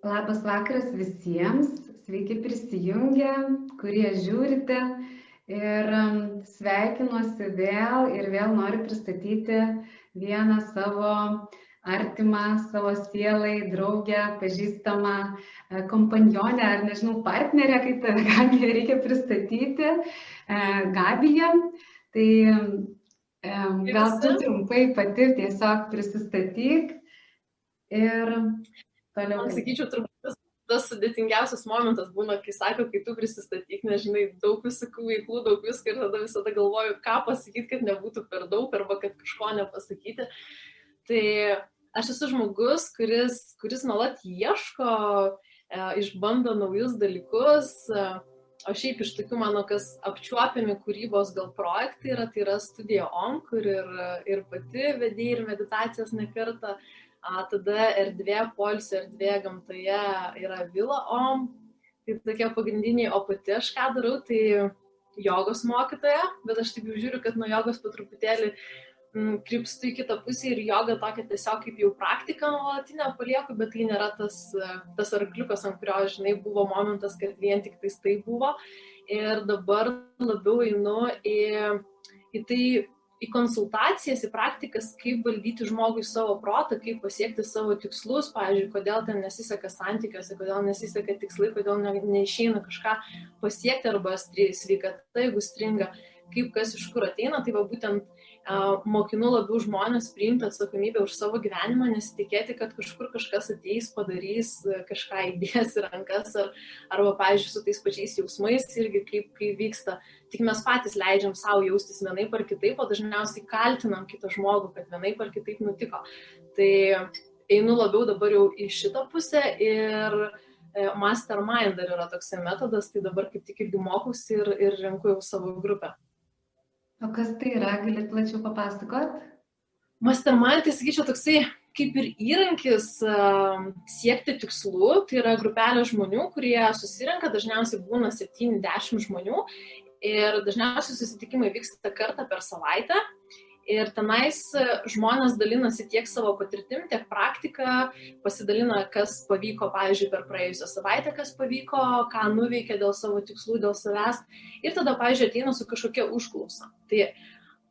Labas vakaras visiems, sveiki prisijungę, kurie žiūrite. Ir um, sveikinuosi vėl ir vėl noriu pristatyti vieną savo artimą, savo sielai, draugę, pažįstamą e, kompanionę ar nežinau, partnerę, kaip tave Gabija reikia pristatyti. E, Gabija, tai gal tu trumpai pati tiesiog prisistatyk ir Toliau. Sakyčiau, turbūt tas sudėtingiausias momentas būna, kai sako, kai tu prisistatyk, nežinai, daug visokių veiklų, daug visko ir tada visada galvoju, ką pasakyti, kad nebūtų per daug arba kad kažko nepasakyti. Tai aš esu žmogus, kuris, kuris nuolat ieško, e, išbando naujus dalykus. E, o šiaip iš tokių mano, kas apčiuopiami kūrybos gal projektai yra, tai yra studija OM, kur ir, ir pati vedėjai ir meditacijas nekartą. Uh, A, tada erdvė, polsio erdvė gamtoje yra Vila Om. Tai tokie pagrindiniai, o pati aš ką darau, tai jogos mokytoja, bet aš taip jau žiūriu, kad nuo jogos po truputėlį m, krypstu į kitą pusę ir joga tokia tiesiog kaip jau praktika nuolatinę palieku, bet tai nėra tas, tas arkliukas, ant kurio, žinai, buvo momentas, kad vien tik tais tai buvo. Ir dabar labiau einu į, į tai į konsultacijas, į praktikas, kaip valdyti žmogui savo protą, kaip pasiekti savo tikslus, pavyzdžiui, kodėl ten nesiseka santykiuose, kodėl nesiseka tikslai, kodėl ne, neišeina kažką pasiekti arba sveikata, jeigu stringa, kaip kas iš kur ateina, tai va būtent mokinu labiau žmonės priimti atsakomybę už savo gyvenimą, nesitikėti, kad kažkur kažkas ateis, padarys, kažką įdės į rankas, ar, arba, pavyzdžiui, su tais pačiais jausmais irgi kaip, kaip vyksta. Tik mes patys leidžiam savo jaustis vienaip ar kitaip, o dažniausiai kaltinam kitą žmogų, kad vienaip ar kitaip nutiko. Tai einu labiau dabar jau į šitą pusę ir e, mastermind dar yra toks metodas, tai dabar kaip tik irgi mokausi ir, ir renku jau savo grupę. O kas tai yra, galit plačiau papasakot? Mastermind, tai sakyčiau, toksai kaip ir įrankis uh, siekti tikslų, tai yra grupelė žmonių, kurie susirenka, dažniausiai būna 70 žmonių. Ir dažniausiai susitikimai vyksta kartą per savaitę Ir tenais e, žmonės dalinasi tiek savo patirtim, tiek praktika, pasidalina, kas pavyko, pavyzdžiui, per praėjusią savaitę, kas pavyko, ką nuveikė dėl savo tikslų, dėl savęs. Ir tada, pavyzdžiui, ateina su kažkokia užklausa. Tai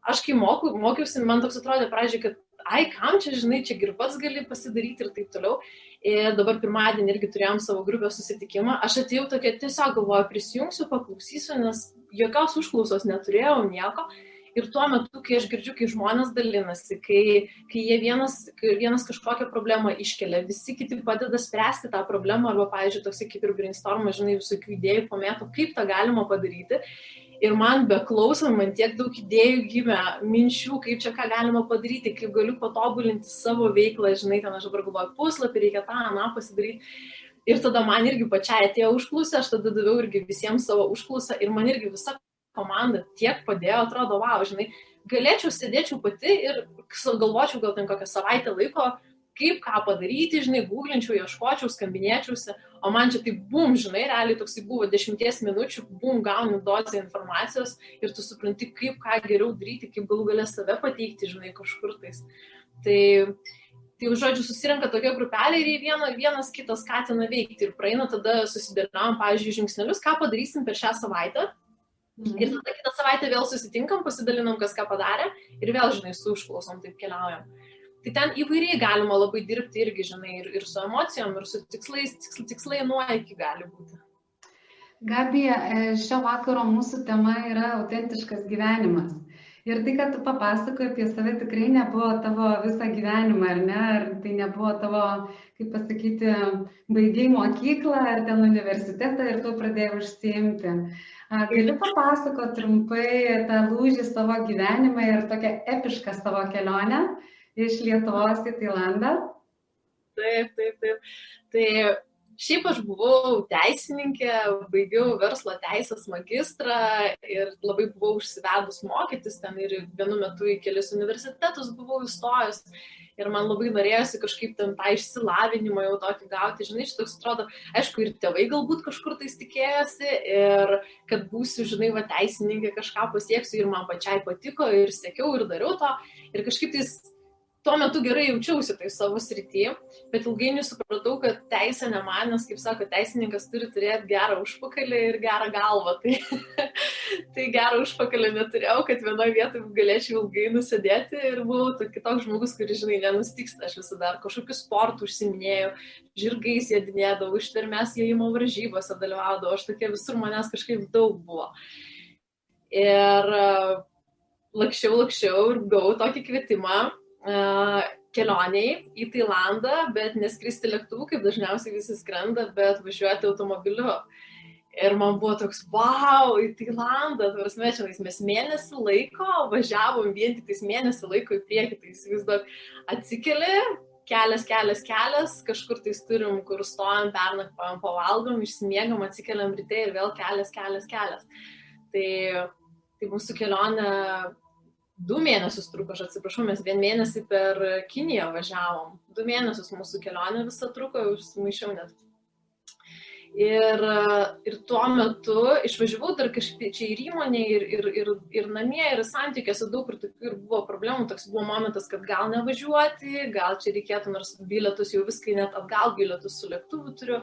aš kai moku, mokiausi, man toks atrodė pradžiai, kad ai, kam čia, žinai, čia ir pats gali pasidaryti ir taip toliau. Ir dabar pirmadienį irgi turėjom savo grupės susitikimą. Aš atėjau tokia tiesiog galvoju, prisijungsiu, paklausysiu, nes jokios užklausos neturėjau, nieko. Ir tuo metu, kai aš girdžiu, kai žmonės dalinasi, kai, kai jie vienas, kai vienas kažkokią problemą iškelia, visi kiti padeda spręsti tą problemą, arba, pavyzdžiui, toksai kaip ir brainstormas, žinai, visokių idėjų pamėto, kaip tą galima padaryti. Ir man beklausant, man tiek daug idėjų gimė, minčių, kaip čia ką galima padaryti, kaip galiu patobulinti savo veiklą, žinai, ten aš dabar galvoju, puslapį reikia tą, na, pasidaryti. Ir tada man irgi pačiai atėjo užklausę, aš tada daviau irgi visiems savo užklausą ir man irgi visa komanda tiek padėjo, atrodo, wow, žinai, galėčiau sėdėčiau pati ir galvočiau gal ten kokią savaitę laiko, kaip ką padaryti, žinai, googlinčiau, ieškočiau, skambinėčiausi, o man čia tai bum, žinai, realiai toksai buvo dešimties minučių, bum, gauni dozę informacijos ir tu supranti, kaip ką geriau daryti, kaip galų galę save pateikti, žinai, kažkur tais. Tai, tai žodžiu, susirenka tokia grupelė ir viena, vienas kitas skatina veikti. Ir praeina tada susidėliojam, pavyzdžiui, žingsnelius, ką padarysim per šią savaitę Mhm. Ir tada kitą savaitę vėl susitinkam, pasidalinam, kas ką padarė ir vėl, žinai, su užklausom taip keliaujam. Tai ten įvairiai galima labai dirbti irgi, žinai, ir, ir su emocijom, ir su tikslais, tiksl, tikslai nuo iki gali būti. Gabija, e, šio vakaro mūsų tema yra autentiškas gyvenimas. Ir tai, kad tu papasakoji apie save, tikrai nebuvo tavo visą gyvenimą, ar ne? Ar tai nebuvo tavo, kaip pasakyti, baigiai mokyklą, ar ten universitetą ir tu pradėjai užsiimti. Gali papasakoti trumpai tą lūžį savo gyvenimą ir tokią epišką savo kelionę iš Lietuvos į Tailandą? Taip, taip, taip. Tai šiaip aš buvau teisininkė, baigiau verslo teisės magistrą ir labai buvau užsivedus mokytis ten ir vienu metu į kelius universitetus buvau įstojus. Ir man labai norėjosi kažkaip ten tą išsilavinimą jau tokį gauti, žinai, šitoks atrodo, aišku, ir tėvai galbūt kažkur tais tikėjosi ir kad būsiu, žinai, va teisininkė kažką pasieksiu ir man pačiai patiko ir sėkiau ir dariau to. Ir kažkaip tais tuo metu gerai jaučiausi tai savo srityje, bet ilgainiui supratau, kad teisė ne man, nes, kaip sako, teisininkas turi turėti gerą užpakalį ir gerą galvą. Tai, tai gerą užpakalį neturėjau, kad vienoje vietoje galėčiau ilgai nusidėti ir buvau kitoks žmogus, kuris, žinai, nenustiksta. Aš visada kažkokiu sportu užsiminėjau, žirgais jėdinėdavau, ištvermės jėjimo varžybose dalyvaudavau, aš tokia visur manęs kažkaip daug buvo. Ir lakščiau, lakščiau ir gavau tokį kvietimą kelioniai į Tailandą, bet neskristi lėktuvu, kaip dažniausiai visi skrenda, bet važiuoti automobiliu. Ir man buvo toks, wow, į Tailandą, tai prasme, čia mes mėnesį laiko važiavom vien tik tais mėnesį laiko į priekį, tai įsivaizduok, atsikeli, kelias, kelias, kelias, kažkur tais turim, kur stojam, pernakvojam, pavalgom, išsimiegam, atsikeliam ryte ir vėl kelias, kelias, kelias. Tai, tai mūsų kelionė du mėnesius truko, aš atsiprašau, mes vien mėnesį per Kiniją važiavom. Du mėnesius mūsų kelionė visą truko, užsimaišiau net. Ir, ir tuo metu išvažiavau dar kažkaip čia ir įmonė, ir, ir, ir, ir namie, ir santykiuose daug kur tokių ir buvo problemų. Toks buvo momentas, kad gal nevažiuoti, gal čia reikėtų, nors bilietus jau viskai net atgal bilietus su lėktuvu turiu.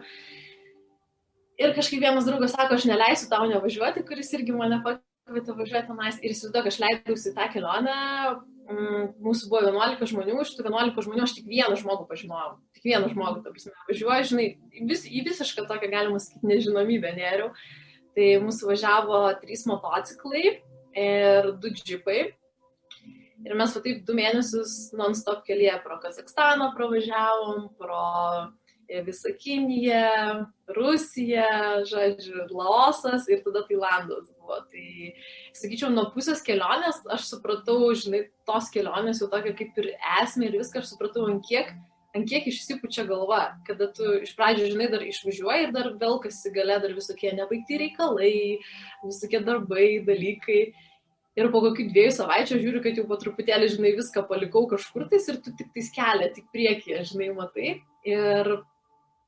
Ir kažkaip vienas draugas sako, aš neleisiu tau nevažiuoti, kuris irgi mane pakvietė pakvietė važiuoti tenais ir įsivaizduoju, aš leidausi tą kelionę, mm, mūsų buvo 11 žmonių, iš tų 11 žmonių aš tik vieną žmogų pažinojau, tik vieną žmogų, ta prasme, važiuoju, žinai, vis, į visišką tokią, galima sakyti, nežinomybę neriau. Tai mūsų važiavo trys motociklai ir du džipai. Ir mes va taip du mėnesius non-stop kelyje pro Kazakstaną pravažiavom, pro visą Kiniją, Rusiją, žodžiu, Laosas ir tada Tailandas buvo. Tai, sakyčiau, nuo pusės kelionės aš supratau, žinai, tos kelionės jau tokia kaip ir esmė ir viską aš supratau, ant kiek, ant kiek išsipučia galva, kada tu iš pradžio, žinai, dar išvažiuoji ir dar vėl kas įgalė, dar visokie nebaigti reikalai, visokie darbai, dalykai. Ir po kokių dviejų savaičių žiūriu, kad jau po truputėlį, žinai, viską palikau kažkur tais ir tu tik tais kelią, tik priekyje, žinai, matai. Ir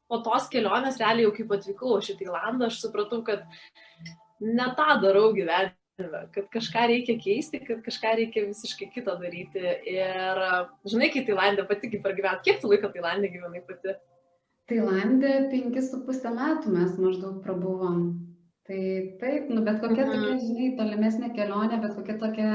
po tos kelionės, realiai jau kaip atvykau aš į Tailandą, aš supratau, kad ne tą darau gyvenime, kad kažką reikia keisti, kad kažką reikia visiškai kito daryti. Ir žinai, kai Tailandė pati kaip pragyventi, kiek tu laiko Tailandė gyvenai pati? Tailandė penkis su pusę metų mes maždaug prabuvom. Tai taip, nu, bet kokia mhm. tokia, žinai, tolimesnė kelionė, bet kokia tokia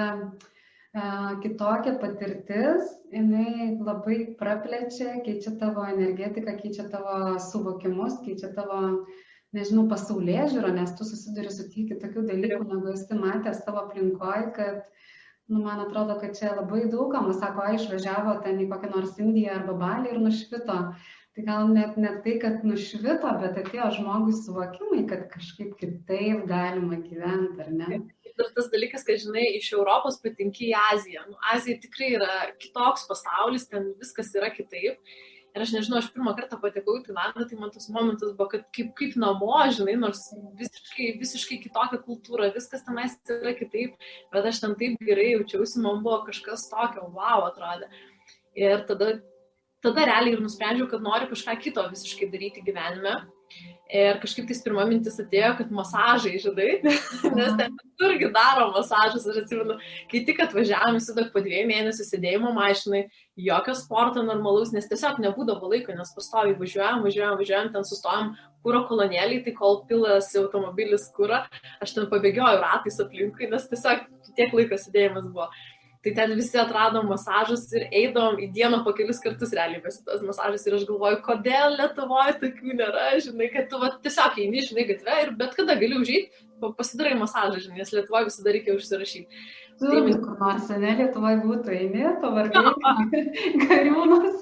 kitokia patirtis, jinai labai praplečia, keičia tavo energetiką, keičia tavo suvokimus, keičia tavo nežinau, pasaulyje žiūro, nes tu susiduri su tiek kitokių dalykų, negu esi matęs savo aplinkoje, kad, nu, man atrodo, kad čia labai daugam, sako, išvažiavo ten į kokią nors Indiją arba Balį ir nušvito. Tai gal net ne tai, kad nušvito, bet atėjo žmogui suvokimai, kad kažkaip kitaip galima gyventi, ar ne? Ir tas dalykas, kad, žinai, iš Europos patinki į Aziją. Nu, Azija tikrai yra kitoks pasaulis, ten viskas yra kitaip. Ir aš nežinau, aš pirmą kartą patekau į Tailandą, tai man tas momentas buvo, kad kaip, kaip namo, žinai, nors visiškai, visiškai kitokia kultūra, viskas tenais yra kitaip, bet aš ten taip gerai jaučiausi, man buvo kažkas tokio, wow, atrodė. Ir tada, tada realiai ir nusprendžiau, kad noriu kažką kito visiškai daryti gyvenime. Ir kažkaip tais pirma mintis atėjo, kad masažai, žinai, nes ten irgi daro masažus. Aš atsimenu, kai tik atvažiavom, įsivaizduok, po dviejų mėnesių sėdėjimo mašinai, jokio sporto normalaus, nes tiesiog nebūdavo laiko, nes pastoviai važiuojam, važiuojam, važiuojam, ten sustojam kūro kolonėlį, tai kol pilas automobilis kūro, aš ten pabėgioju ratais aplinkui, nes tiesiog tiek laiko sėdėjimas buvo. Tai ten visi atradom masažus ir eidom į dieną po kelis kartus realiai besitas masažas ir aš galvoju, kodėl Lietuvoje tokių nėra, žinai, kad tu va, tiesiog eini, žinai, gatve ir bet kada gali užėjti, pasidarai masažą, žinai, nes Lietuvoje visada reikia užsirašyti. Tu, tai, kur nors, ne, Lietuvoje būtų, eini, pavargai, kariūnas.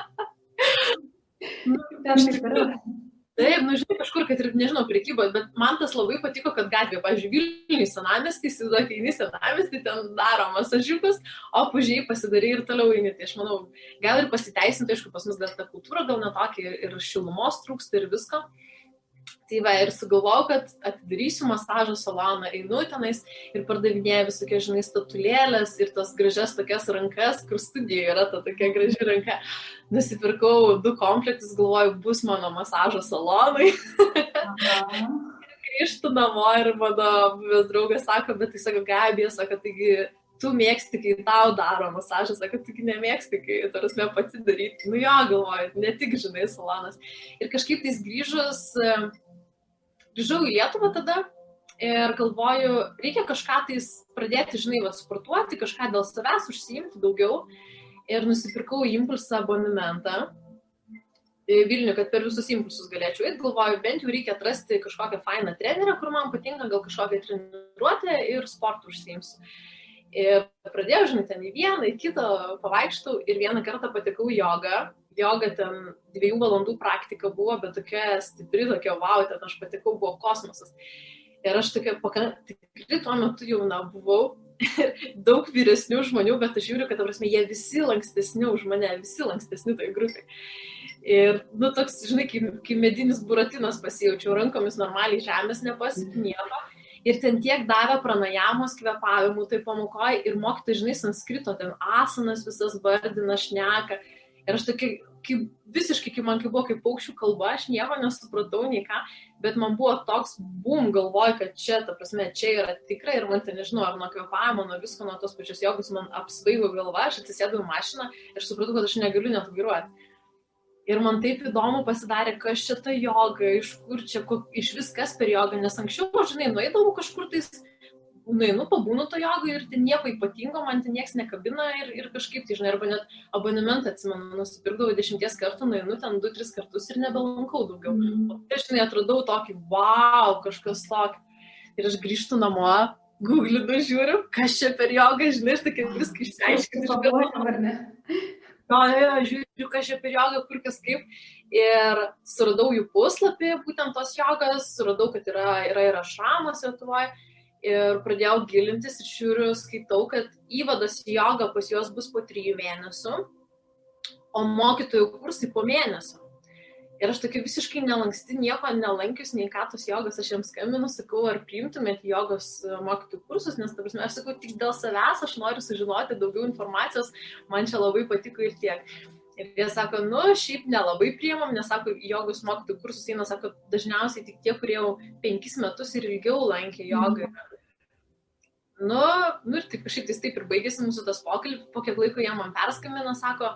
nu, ten taip yra. Taip, nu žinai, kažkur, kad ir, nežinau, prekyboje, bet man tas labai patiko, kad gatvė, pavyzdžiui, Vilniui senamestį, įsivaizduok, eini senamestį, ten daro masažiukus, o pužiai pasidarai ir toliau eini. Tai aš manau, gal ir pasiteisinti, aišku, pas mus gal ta kultūra gal netokia ir šilumos trūksta ir visko. Tai va, ir sugalvojau, kad atidarysiu masažo saloną, einu tenais ir pardavinėju visokie, žinai, statulėlės ir tas gražias tokias rankas, kur studijoje yra ta tokia graži ranka. Nusipirkau du komplektus, galvoju, bus mano masažo salonai. grįžtu namo ir mano buvęs draugas sako, bet tai sako, Gabija, sako, taigi tu mėgsti, kai tau daro masažą, sako, tu nemėgsti, kai, tarsi, pati daryti. Nu jo, galvoju, ne tik, žinai, salonas. Ir kažkaip tais grįžus, grįžau į Lietuvą tada ir galvoju, reikia kažką tais pradėti, žinai, va, sportuoti, kažką dėl savęs užsiimti daugiau. Ir nusipirkau impulsą abonementą Vilnių, kad per visus impulsus galėčiau eiti, galvoju, bent jau reikia atrasti kažkokią fainą trenerę, kur man patinka, gal kažkokią treniruotę ir sportų užsiimsiu. Ir pradėjau, žinai, ten į vieną, į kitą pavaikštų ir vieną kartą patekau jogą. Joga ten dviejų valandų praktika buvo, bet tokia stipri, tokia wow, ten aš patekau, buvo kosmosas. Ir aš tokia, tikrai tuo metu jauna buvau, daug vyresnių žmonių, bet aš žiūriu, kad, prasme, jie visi lankstesni už mane, visi lankstesni toj grupiai. Ir, nu, toks, žinai, kaip, kaip medinis buratinas pasijaučiau, rankomis normaliai žemės nepasiekti nieko. Ir ten tiek davė pranajamos kvepavimų, tai pamokoja ir mokytai, žinai, sanskrito, ten asanas visas vardina, šneka. Ir aš tokia, kaip, visiškai, kaip man kaip buvo kaip paukščių kalba, aš nieko nesupratau, nei ką, bet man buvo toks bum, galvoju, kad čia, ta prasme, čia yra tikrai ir man ten nežinau, ar nuo kvepavimo, nuo visko, nuo tos pačios jogos, man apsvaigo galva, aš atsisėdau į mašiną ir supratau, kad aš negaliu net vairuoti. Ir man taip įdomu pasidarė, kas čia ta joga, iš kur čia, kok, iš viskas per jogą, nes anksčiau, žinai, nueidavau kažkur tais, nueinu, pabūnu to jogą ir ten nieko ypatingo, man ten niekas nekabina ir, ir kažkaip, tai žinai, arba net abonementą atsimenu, nusipirkdavau dešimties kartų, nueinu ten du, tris kartus ir nebelankau daugiau. Mm. O tai, žinai, atradau tokį, wow, kažkas tokio. Ir aš grįžtu namo, googlinu, žiūriu, kas čia per jogą, žinai, aš tokia viską išsiaiškinu. Jo, jo, žiūriu, kas čia per jogą, kur kas kaip. Ir suradau jų puslapį, būtent tos jogas, suradau, kad yra, yra ir ašramas Lietuvoje. Ir pradėjau gilintis ir žiūriu, skaitau, kad įvadas į jogą pas juos bus po trijų mėnesių, o mokytojų kursai po mėnesio. Ir aš tokia visiškai nelanksti, nieko nelankius, nei ką tos jogos, aš jiems skambinu, sakau, ar priimtumėt jogos e, mokytojų kursus, nes, ta prasme, aš sakau, tik dėl savęs aš noriu sužinoti daugiau informacijos, man čia labai patiko ir tiek. Ir jie sako, nu, šiaip nelabai priimam, nes, sako, jogos mokytojų kursus eina, sako, dažniausiai tik tie, kurie jau penkis metus ir ilgiau lankė jogą. Mm. Nu, nu ir taip kažkaip taip ir baigėsi mūsų tas pokalbis, po kiek laiko jie man perskambino, sako,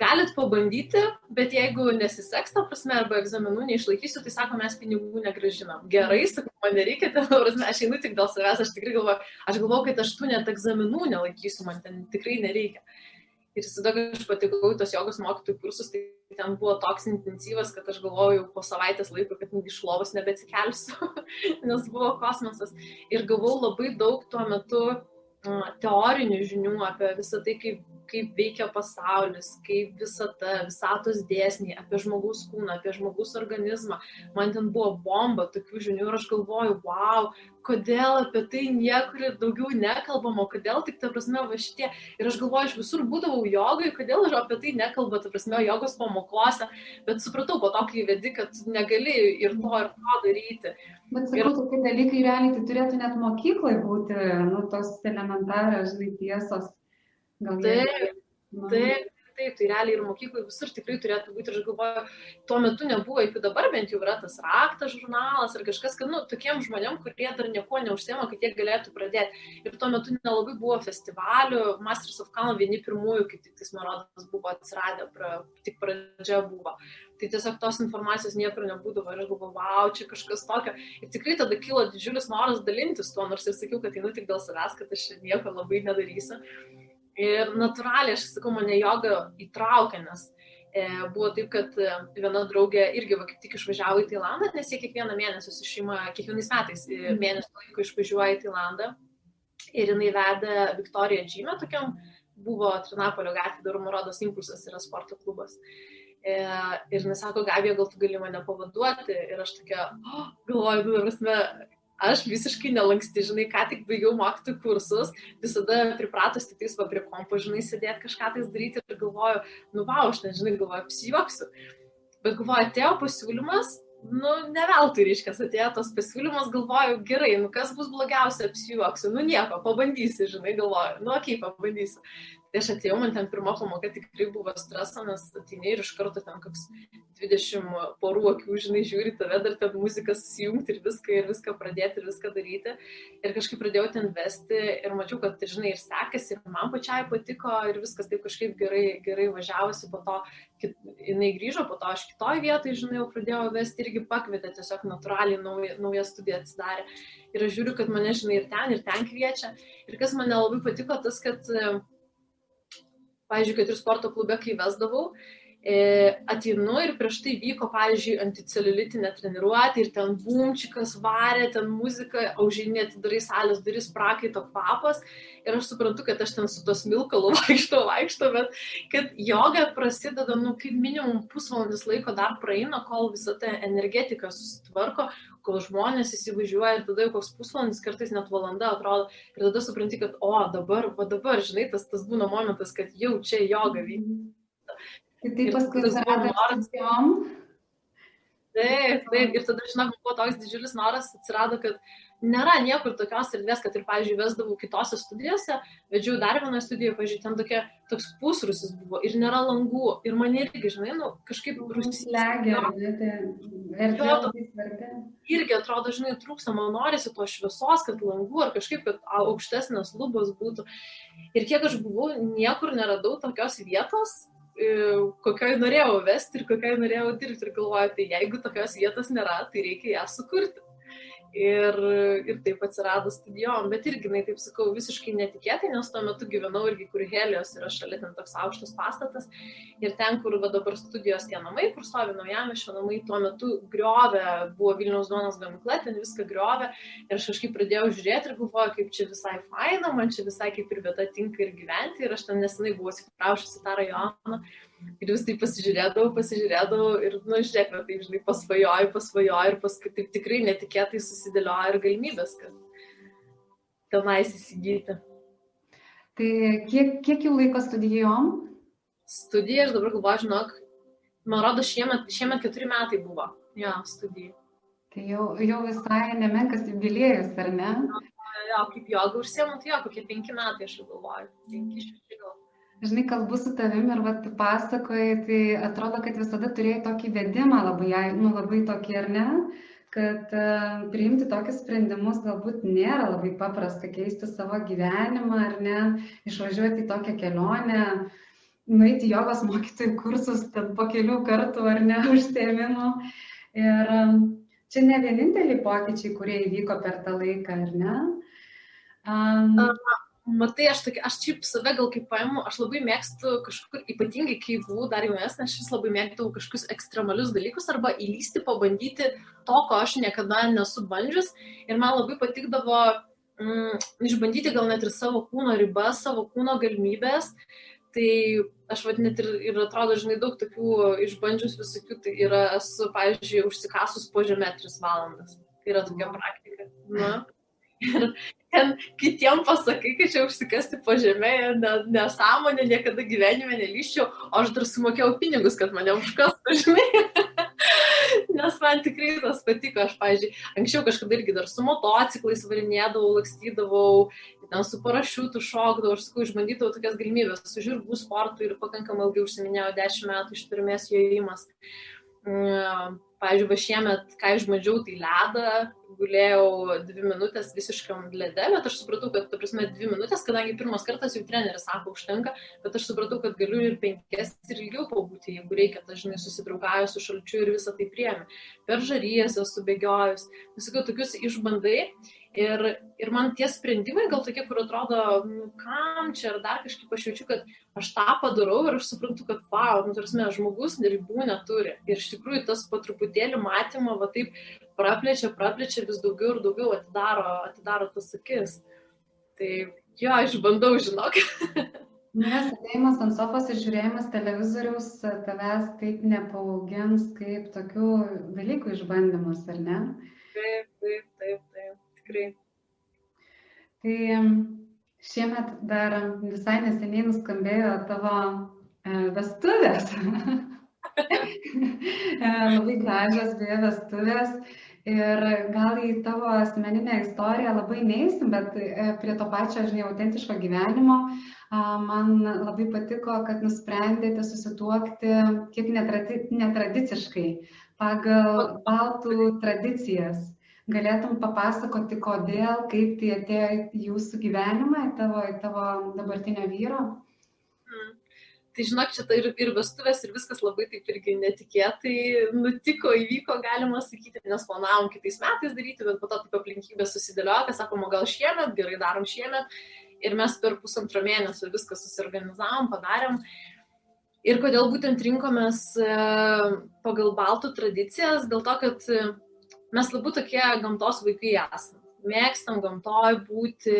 galit pabandyti, bet jeigu nesiseks, ta prasme, arba egzaminų neišlaikysiu, tai sako, mes pinigų negražinam. Gerai, sakau, man nereikia, ta prasme, aš einu tik dėl savęs, aš tikrai galvoju, aš galvoju, kad aš tų net egzaminų nelaikysiu, man ten tikrai nereikia. Ir tada, kai aš patikau tos jogos mokytojų kursus, tai ten buvo toks intensyvas, kad aš galvojau po savaitės laiko, kad iš lovos nebeatsikelsiu, nes buvo kosmosas. Ir gavau labai daug tuo metu teorinių žinių apie visą tai, kaip kaip veikia pasaulis, kaip visata, visatos dėsniai, apie žmogaus kūną, apie žmogaus organizmą. Man ten buvo bomba tokių žinių ir aš galvoju, wow, kodėl apie tai niekur daugiau nekalbama, kodėl tik, ta prasme, va šitie. Ir aš galvoju, aš visur būdavau jogai, kodėl aš apie tai nekalbu, ta prasme, jogos pamokose, bet supratau po to, kai vedi, kad negali ir to, ir to daryti. Bet sakau, ir... tokie dalykai realiai tai turėtų net mokykloje būti, nu, tos elementarios, žinai, tiesos. Gal taip, taip, taip, tai realiai ir mokykloje visur tikrai turėtų būti. Ir aš galvoju, tuo metu nebuvo, iki dabar bent jau yra tas raktas žurnalas ar kažkas, kad, nu, tokiem žmonėm, kurie dar nieko neužsiema, kad jie galėtų pradėti. Ir tuo metu nelabai buvo festivalių, Masters of Calm vieni pirmųjų, kaip tik tais, man rodos, buvo atsiradę, pra, tik pradžia buvo. Tai tiesiog tos informacijos niekur nebūdavo ir aš galvoju, wow, čia kažkas tokio. Ir tikrai tada kilo didžiulis noras dalintis tuo, nors ir sakiau, kad einu tik dėl savęs, kad aš nieko labai nedarysiu. Ir natūraliai, aš sakau, mane joga įtraukia, nes e, buvo taip, kad e, viena draugė irgi va, kaip tik išvažiavo į Tailandą, nes jie kiekvieną mėnesį su šeima, kiekvienais metais e, mhm. mėnesį laiko išvažiuoja į Tailandą. Ir jinai vedė Viktoriją Džymę, tokiam buvo Trinapolio gatvė, dar Morodos impulsas yra sporto klubas. E, ir jis sako, Gabija, gal tu gali mane pavaduoti. Ir aš tokia, oh, galvoju, nu, prasme, aš visiškai nelanksti, žinai, ką tik baigiau mokyti kursus, visada pripratus tik tais va prie kompo, žinai, sėdėti kažką tais daryti ir galvoju, nu, va, aš nežinai, galvoju, apsijuoksiu. Bet galvoju, atėjo pasiūlymas, nu, ne veltui, reiškia, atėjo tas pasiūlymas, galvoju, gerai, nu kas bus blogiausia, apsijuoksiu, nu nieko, pabandysiu, žinai, galvoju, nu, okei, okay, pabandysiu. Tai aš atėjau, man ten pirmo pamoka tikrai buvo streso, nes ateini ir iš karto ten koks 20 porų akių, žinai, žiūri tave, dar ten muziką susijungti ir viską, ir viską pradėti, ir viską daryti. Ir kažkaip pradėjau ten vesti ir mačiau, kad, žinai, ir sekasi, ir man pačiai patiko, ir viskas taip kažkaip gerai, gerai važiavosi, po to kit, jinai grįžo, po to aš kitoj vietoj, žinai, jau pradėjau vesti irgi pakvietė, tiesiog natūraliai nauja, nauja studija atsidarė. Ir aš žiūriu, kad mane, žinai, ir ten, ir ten kviečia. Ir kas man labai patiko, tas, kad pavyzdžiui, kad ir sporto klube, kai vesdavau, ateinu ir prieš tai vyko, pavyzdžiui, anticeliulitinė treniruotė ir ten bumčikas varė, ten muzika, aužinė atidarai salės duris, prakaito kvapas ir aš suprantu, kad aš ten su tos milkalu vaikšto, vaikšto, bet kad joga prasideda, nu, kaip minimum pusvalandis laiko dar praeina, kol visa ta energetika susitvarko, kol žmonės įsivažiuoja ir tada jau koks pusvalandis, kartais net valanda atrodo, ir tada supranti, kad, o dabar, o dabar, žinai, tas, tas būna momentas, kad jau čia joga vyksta. Tai taip paskui atsirado noras. Taip, taip, ir tada, žinok, buvo toks didžiulis noras atsirado, kad nėra niekur tokios erdvės, kad ir, pavyzdžiui, vesdavau kitose studijose, vedžiau dar vieną studiją, pavyzdžiui, ten tokia, toks pusrusis buvo ir nėra langų. Ir man irgi, žinai, nu, kažkaip ruslegia. Irgi atrodo, žinai, trūksta, man norisi to šviesos, kad langų ar kažkaip, kad aukštesnės lubos būtų. Ir kiek aš buvau, niekur neradau tokios vietos, kokioj norėjau vesti ir kokioj norėjau dirbti. Ir galvoju, tai jeigu tokios vietos nėra, tai reikia ją sukurti. Ir, ir taip atsirado studijom, bet irgi, na, taip sakau, visiškai netikėtai, nes tuo metu gyvenau irgi, kur Helijos yra šalia ten toks aukštas pastatas. Ir ten, kur va, dabar studijos tie namai, kur stovi naujamišio namai, tuo metu griovė, buvo Vilniaus duonos gamykla, ten viską griovė. Ir aš kažkaip pradėjau žiūrėti ir galvoju, kaip čia visai faina, man čia visai kaip ir vieta tinka ir gyventi. Ir aš ten nesenai buvau atsikraušusi tą rajoną. Ir vis tai pasižiūrėdavau, pasižiūrėdavau ir, na, nu, žiūrėk, tai, žinai, pasvajoju, pasvajoju ir paskui taip tikrai netikėtai susidėlioja ir galimybės, kad tenais įsigyti. Tai kiek, kiek jau laiko studijom? Studija, aš dabar galvoju, žinok, man rodo, šiemet, šiemet keturi metai buvo, jo, studija. Tai jau, jau visai nemenkas jubiliejus, ar ne? Jo, kaip joga užsiemu, tai jo, kokie penki metai, aš galvoju, penki, šeši gal žinai, kalbu su tavim ir vat pasakoji, tai atrodo, kad visada turėjai tokį vedimą labai, nu, labai tokį, ar ne? kad uh, priimti tokius sprendimus galbūt nėra labai paprasta keisti savo gyvenimą ar ne, išvažiuoti į tokią kelionę, nueiti jogos mokytojų kursus ten po kelių kartų ar ne užsiemimų. Ir um, čia ne vieninteliai pokyčiai, kurie įvyko per tą laiką, ar ne? Um, matai, aš, tokia, aš šiaip save gal kaip paimu, aš labai mėgstu kažkur, ypatingai kai buvau dar jaunesnė, aš vis labai mėgdavau kažkokius ekstremalius dalykus arba įlysti, pabandyti to, ko aš niekada nesu bandžius. Ir man labai patikdavo mm, išbandyti gal net ir savo kūno ribas, savo kūno galimybės. Tai aš vad net ir, ir atrodo, žinai, daug tokių išbandžius visokių, tai yra, esu, pavyzdžiui, užsikasus po žemę 3 valandas. Tai yra tokia praktika. Na. Ir, ten kitiem pasakai, kad čia užsikasti po žemę, nesąmonė, niekada gyvenime nelyščiau, o aš dar sumokėjau pinigus, kad mane užkastų, žinai. Nes man tikrai tas patiko, aš, pažiūrėjau, anksčiau kažkada irgi dar su motociklais varinėdavau, lakstydavau, ten su parašiutu šokdavau, aš sakau, išbandydavau tokias galimybės, su žirgų sportu ir pakankamai ilgai užsiminėjau, 10 metų ištvermės jojimas. Mm, pavyzdžiui, va šiemet, ką išbandžiau, tai ledą, gulėjau dvi minutės visiškam lede, bet aš supratau, kad, ta prasme, dvi minutės, kadangi pirmas kartas jau treneris sako, užtenka, bet aš supratau, kad galiu ir penkias ir ilgiau pabūti, jeigu reikia, tai žinai, susidraugauju su šalčiu ir visą tai priemi. Per žaryjas esu bėgiojus, visokių tokius išbandai Ir, ir man tie sprendimai gal tokie, kur atrodo, nu, kam čia, ar dar kažkaip aš jaučiu, kad aš tą padarau ir aš suprantu, kad, wow, nu, tarsi, žmogus ribų neturi. Ir iš tikrųjų tas po truputėlį matymo, va taip praplečia, praplečia vis daugiau ir daugiau atidaro, atidaro tas akis. Tai jo, išbandau, žinok. Nes sėdėjimas ant sofos ir žiūrėjimas televizoriaus tavęs taip nepaaugins kaip tokių dalykų išbandymus, ar ne? Taip, taip, taip tikrai. Tai šiemet dar visai neseniai nuskambėjo tavo e, vestuvės. labai gražios beje vestuvės. Ir gal į tavo asmeninę istoriją labai neįsim, bet e, prie to pačio, žinai, autentiško gyvenimo man labai patiko, kad nusprendėte susituokti kiek netradi netradiciškai, pagal baltų tradicijas. Galėtum papasakoti, kodėl, kaip tai atėjo į jūsų gyvenimą, į tavo, į tavo dabartinio vyro? Tai žinok, čia ir, ir vestuvės, ir viskas labai taip irgi netikėtai nutiko, įvyko, galima sakyti, nes planavom kitais metais daryti, bet po to taip aplinkybės susidėliojo, kad sakoma, gal šiemet, gerai darom šiemet. Ir mes per pusantro mėnesio viską susiorganizavom, padarėm. Ir kodėl būtent rinkomės e, pagal baltų tradicijas, dėl to, kad mes labiau tokie gamtos vaikai esame. Mėgstam gamtoj būti,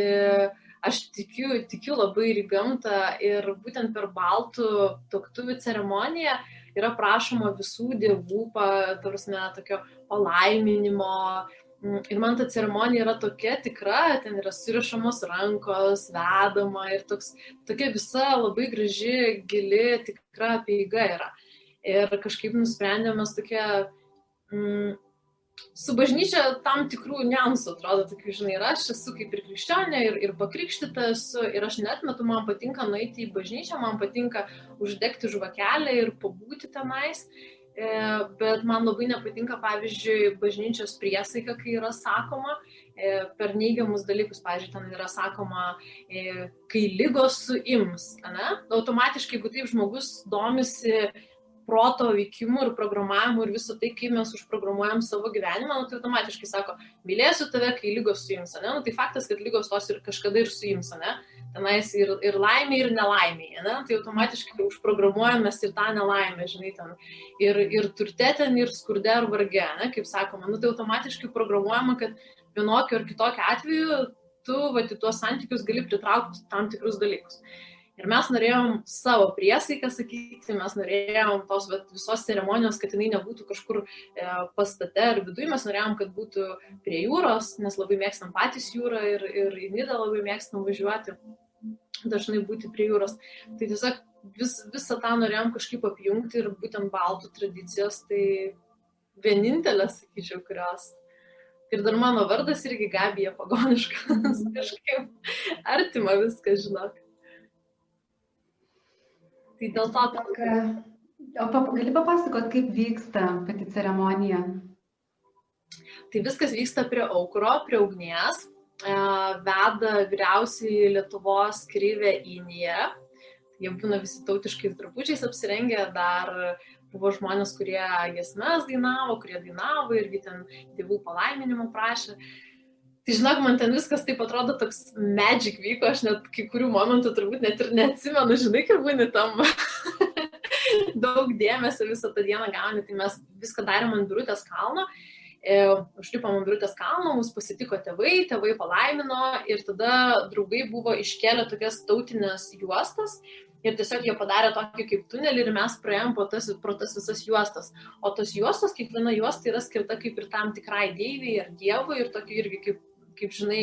aš tikiu, tikiu labai ir į gamtą ir būtent per baltų toktuvių ceremoniją yra prašoma visų dievų, tarsi, tokio palaiminimo. Ir man ta ceremonija yra tokia tikra, ten yra surišamos rankos, vedama ir toks, tokia visa labai graži, gili, tikra pieiga yra. Ir kažkaip nusprendėmės tokia mm, su bažnyčia tam tikrų niansų atrodo, tokių, žinai, ir aš esu kaip ir krikščionė, ir, ir pakrikštyta esu, ir aš net metu, man patinka nueiti į bažnyčią, man patinka uždegti žvakelę ir pabūti tenais, e, bet man labai nepatinka, pavyzdžiui, bažnyčios priesaika, kai yra sakoma e, per neigiamus dalykus, pavyzdžiui, ten yra sakoma, e, kai lygos suims, ne? Automatiškai, jeigu taip žmogus domisi proto veikimu ir programavimu ir visą tai, kaip mes užprogramuojam savo gyvenimą, nu, tai automatiškai sako, mylėsiu tave, kai lygos suims, ne? Nu, tai faktas, kad lygos tos ir kažkada ir suims, ne? Tenais ir, ir laimė, ir nelaimė, ne? Tai automatiškai užprogramuojam mes ir tą nelaimę, žinai, ten. Ir, ir turte ten, ir skurde, ar varge, ne? Kaip sakoma, nu, tai automatiškai programuojama, kad vienokiu ar kitokiu atveju tu, va, į tuos santykius gali pritraukti tam tikrus dalykus. Ir mes norėjom savo priesaiką sakyti, mes norėjom tos vat, visos ceremonijos, kad jinai nebūtų kažkur e, pastate ar viduje, mes norėjom, kad būtų prie jūros, nes labai mėgstam patys jūrą ir, ir į Nidą labai mėgstam važiuoti, dažnai būti prie jūros. Tai tiesiog vis, visą tą norėjom kažkaip apjungti ir būtent baltų tradicijos, tai vienintelės, sakyčiau, kurios Ir dar mano vardas irgi Gabija pagoniškas, kažkaip artima viskas, žinok. Tai dėl to tokia. O gali papasakot, kaip vyksta pati ceremonija? Tai viskas vyksta prie aukuro, prie ugnies. E, veda vyriausiai Lietuvos kryvė Inija. Jie būna visi tautiškais drabužiais apsirengę, dar buvo žmonės, kurie jesmes dainavo, kurie dainavo irgi ten dievų palaiminimo prašė. Tai žinok, man ten viskas taip atrodo toks magic vyko, aš net kai kurių momentų turbūt net ir neatsimenu, žinai, kaip būni tam daug dėmesio visą tą dieną gauni, tai mes viską darėm ant birutės kalno, e, užlipom ant birutės kalno, mus pasitiko tėvai, tėvai palaimino ir tada draugai buvo iškelę tokias tautinės juostas ir tiesiog jie padarė tokį kaip tunelį ir mes praėjom po tas, pro tas visas juostas. O tos juostos, kiekviena juosta yra skirta kaip ir tam tikrai deiviai ar dievui ir tokiu irgi kaip kaip žinai,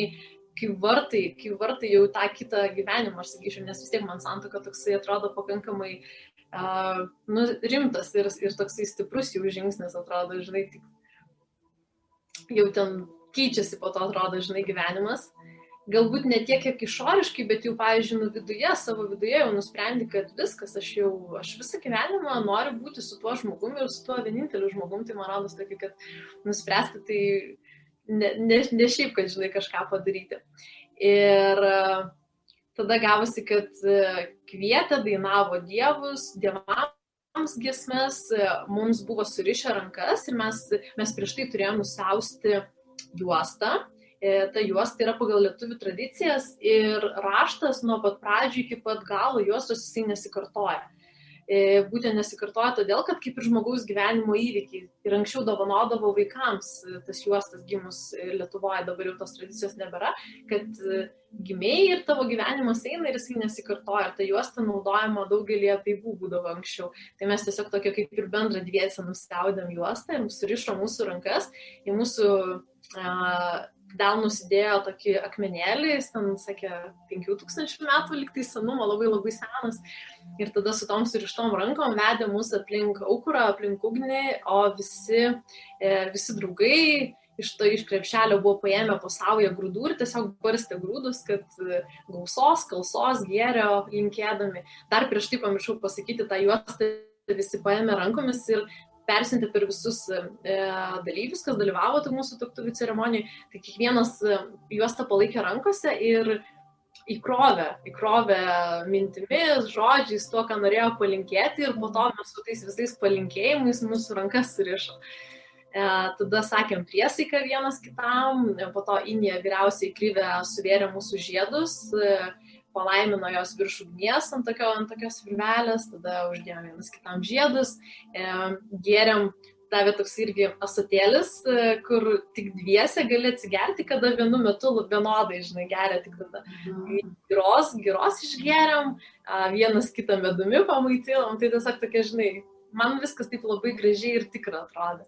kaip vartai, kaip vartai jau tą kitą gyvenimą, aš sakyčiau, nes vis tiek man santoka toksai atrodo pakankamai uh, nu, rimtas ir, ir toksai stiprus jau žingsnis atrodo, žinai, tik jau ten keičiasi po to atrodo, žinai, gyvenimas. Galbūt ne tiek, kiek išoriškai, bet jau, pavyzdžiui, nu viduje, savo viduje jau nusprendi, kad viskas, aš jau, aš visą gyvenimą noriu būti su tuo žmogumi ir su tuo vieninteliu žmogumi, tai man rodos tokį, kad nuspręsti tai ne, ne, ne šiaip, kad žinai kažką padaryti. Ir e, tada gavosi, kad e, kvietė, dainavo dievus, dievams giesmės, e, mums buvo surišę rankas ir mes, mes prieš tai turėjome nusiausti juostą. Ta juosta yra pagal lietuvių tradicijas ir raštas nuo pat pradžių iki pat galo juostos jisai nesikartoja. E, būtent nesikartoja todėl, kad kaip ir žmogaus gyvenimo įvykiai ir anksčiau dovanodavo vaikams e, tas juostas gimus Lietuvoje, dabar jau tos tradicijos nebėra, kad e, gimėjai ir tavo gyvenimas eina ir jisai nesikartoja. Ir ta juosta naudojama daugelį apeigų būdavo anksčiau. Tai mes tiesiog tokia kaip ir bendra dviesę nusiaudėm juostą ir surišo mūsų rankas į mūsų uh, delnus įdėjo tokį akmenėlį, jis ten sakė 5000 metų liktai senumo, labai labai senas. Ir tada su tom surištom rankom vedė mus aplink aukurą, aplink ugnį, o visi, e, visi draugai iš to iš krepšelio buvo paėmę pasaulyje grūdų ir tiesiog barstė grūdus, kad e, gausos, kalsos, gėrio linkėdami. Dar prieš tai pamiršau pasakyti tą juostą, visi paėmė rankomis ir persinti per visus e, dalyvius, kas dalyvavo tai mūsų toktuvių ceremonijai. Tai kiekvienas e, juostą palaikė rankose ir įkrovė, įkrovė mintimis, žodžiais, tuo, ką norėjo palinkėti ir po to mes su tais visais palinkėjimais mūsų rankas surišo. E, tada sakėm priesaiką vienas kitam, po to Inija vyriausiai kryvė suvėrė mūsų žiedus. E, palaimino jos virš ugnies ant, tokio, ant tokios virvelės, tada uždėjom vienas kitam žiedus, e, gėrėm, davė toks irgi asotėlis, e, kur tik dviese gali atsigerti, kada vienu metu vienodai, žinai, geria tik tada. Giros, giros išgeriam, vienas kitą medumi pamaitinom, tai tiesiog tokia, žinai, man viskas taip labai gražiai ir tikra atrodo.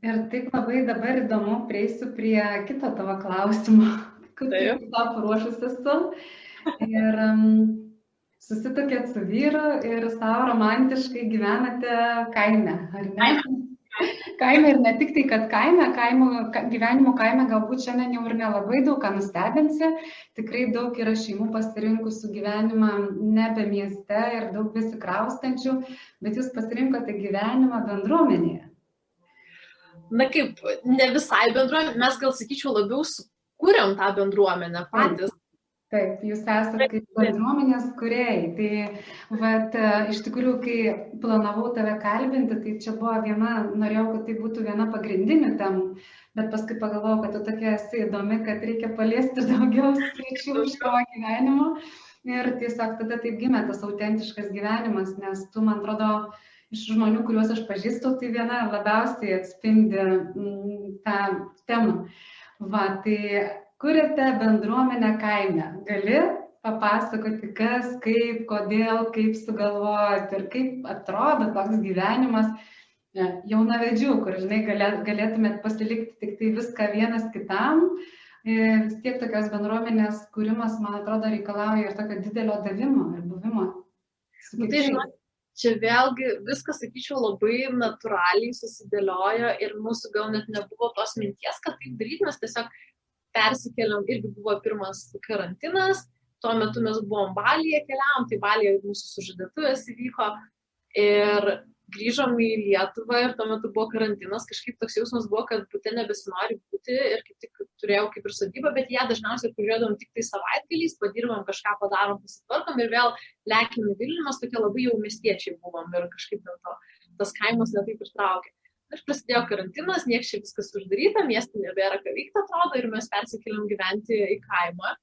Ir taip labai dabar įdomu prieisiu prie kito tavo klausimo kad taip tą paruošus esu. Ir um, susitokėt su vyru ir savo romantiškai gyvenate kaime, ar ne? Kaime ir ne tik tai, kad kaime, kaimo, gyvenimo kaime galbūt šiandien jau ir nelabai daug ką nustebinsi, tikrai daug yra šeimų pasirinkusių gyvenimą nebe mieste ir daug besikraustančių, bet jūs pasirinkote gyvenimą bendruomenėje. Na kaip, ne visai bendruomenė, mes gal sakyčiau labiau su kuriam tą bendruomenę patys. Taip, jūs esate kaip bendruomenės kuriejai. Tai vat, iš tikrųjų, kai planavau tave kalbinti, tai čia buvo viena, norėjau, kad tai būtų viena pagrindinių temų, bet paskui pagalvojau, kad tu tokia esi įdomi, kad reikia paliesti daugiau sričių iš tavo gyvenimo. Ir tiesiog tada taip gimė tas autentiškas gyvenimas, nes tu, man atrodo, iš žmonių, kuriuos aš pažįstu, tai viena labiausiai atspindi tą temą. Va, tai kuriate bendruomenę kaime. Gali papasakoti, kas, kaip, kodėl, kaip sugalvojate ir kaip atrodo toks gyvenimas e, jaunavedžių, kur, žinai, galėtumėt pasilikti tik tai viską vienas kitam. E, vis tiek tokios bendruomenės kūrimas, man atrodo, reikalauja ir tokio didelio davimo ir buvimo. Nu, tai žinot, čia vėlgi viskas, sakyčiau, labai natūraliai susidėliojo ir mūsų gal net nebuvo tos minties, kad taip daryti, mes tiesiog persikėlėm, irgi buvo pirmas karantinas, tuo metu mes buvom Balyje keliavom, tai Balyje mūsų sužadėtuvės įvyko ir grįžom į Lietuvą ir tuo metu buvo karantinas, kažkaip toks jausmas buvo, kad būtent nebesinori būti ir kaip tik turėjau kaip ir sodybą, bet ją dažniausiai atvažiuodam tik tai savaitgaliais, padirbam kažką, padarom, pasitvarkom ir vėl lekiam į Vilnių, mes tokie labai jau miestiečiai buvom ir kažkaip dėl to tas kaimas netaip ir traukė. Aš prasidėjo karantinas, nieks čia viskas uždaryta, miestai nebėra ką veikti atrodo ir mes persikėlėm gyventi į kaimą.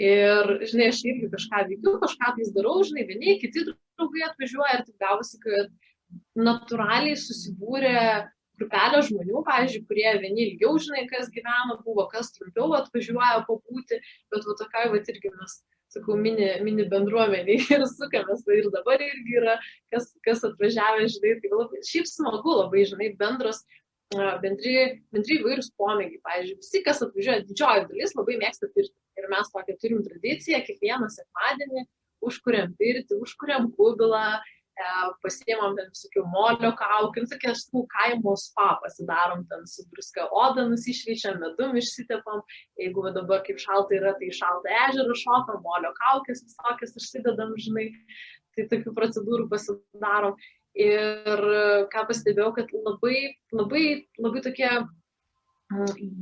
Ir, žinai, aš irgi kažką veikiu, kažką tais darau, žinai, vieni, kiti draugai atvažiuoja ir taip gavosi, kad natūraliai susibūrė grupelė žmonių, pavyzdžiui, kurie vieni ilgiau žinai, kas gyveno, buvo, kas trumpiau atvažiuoja pabūti, bet va tokai va irgi mes, sakau, mini, mini bendruomenį ir sukamės, tai ir dabar irgi yra, kas, kas atvažiavę, žinai, tai labai, šiaip smagu labai, žinai, bendros, bendri, bendri įvairius pomėgiai, pavyzdžiui, visi, kas atvažiuoja, didžioji dalis labai mėgsta pirti. Ir mes tokią turim tradiciją, kiekvieną sekmadienį užkuriam pirti, užkuriam kubilą, E, pasiemam ten visokių molio kaukių, nu, tokia tų kaimo spa pasidarom, ten su druska oda nusišveičiam, medum išsitepam, jeigu dabar kaip šalta yra, tai šaltą ežerą šokam, molio kaukės visokias užsidedam, žinai, tai tokių procedūrų pasidarom. Ir ką pastebėjau, kad labai, labai, labai tokie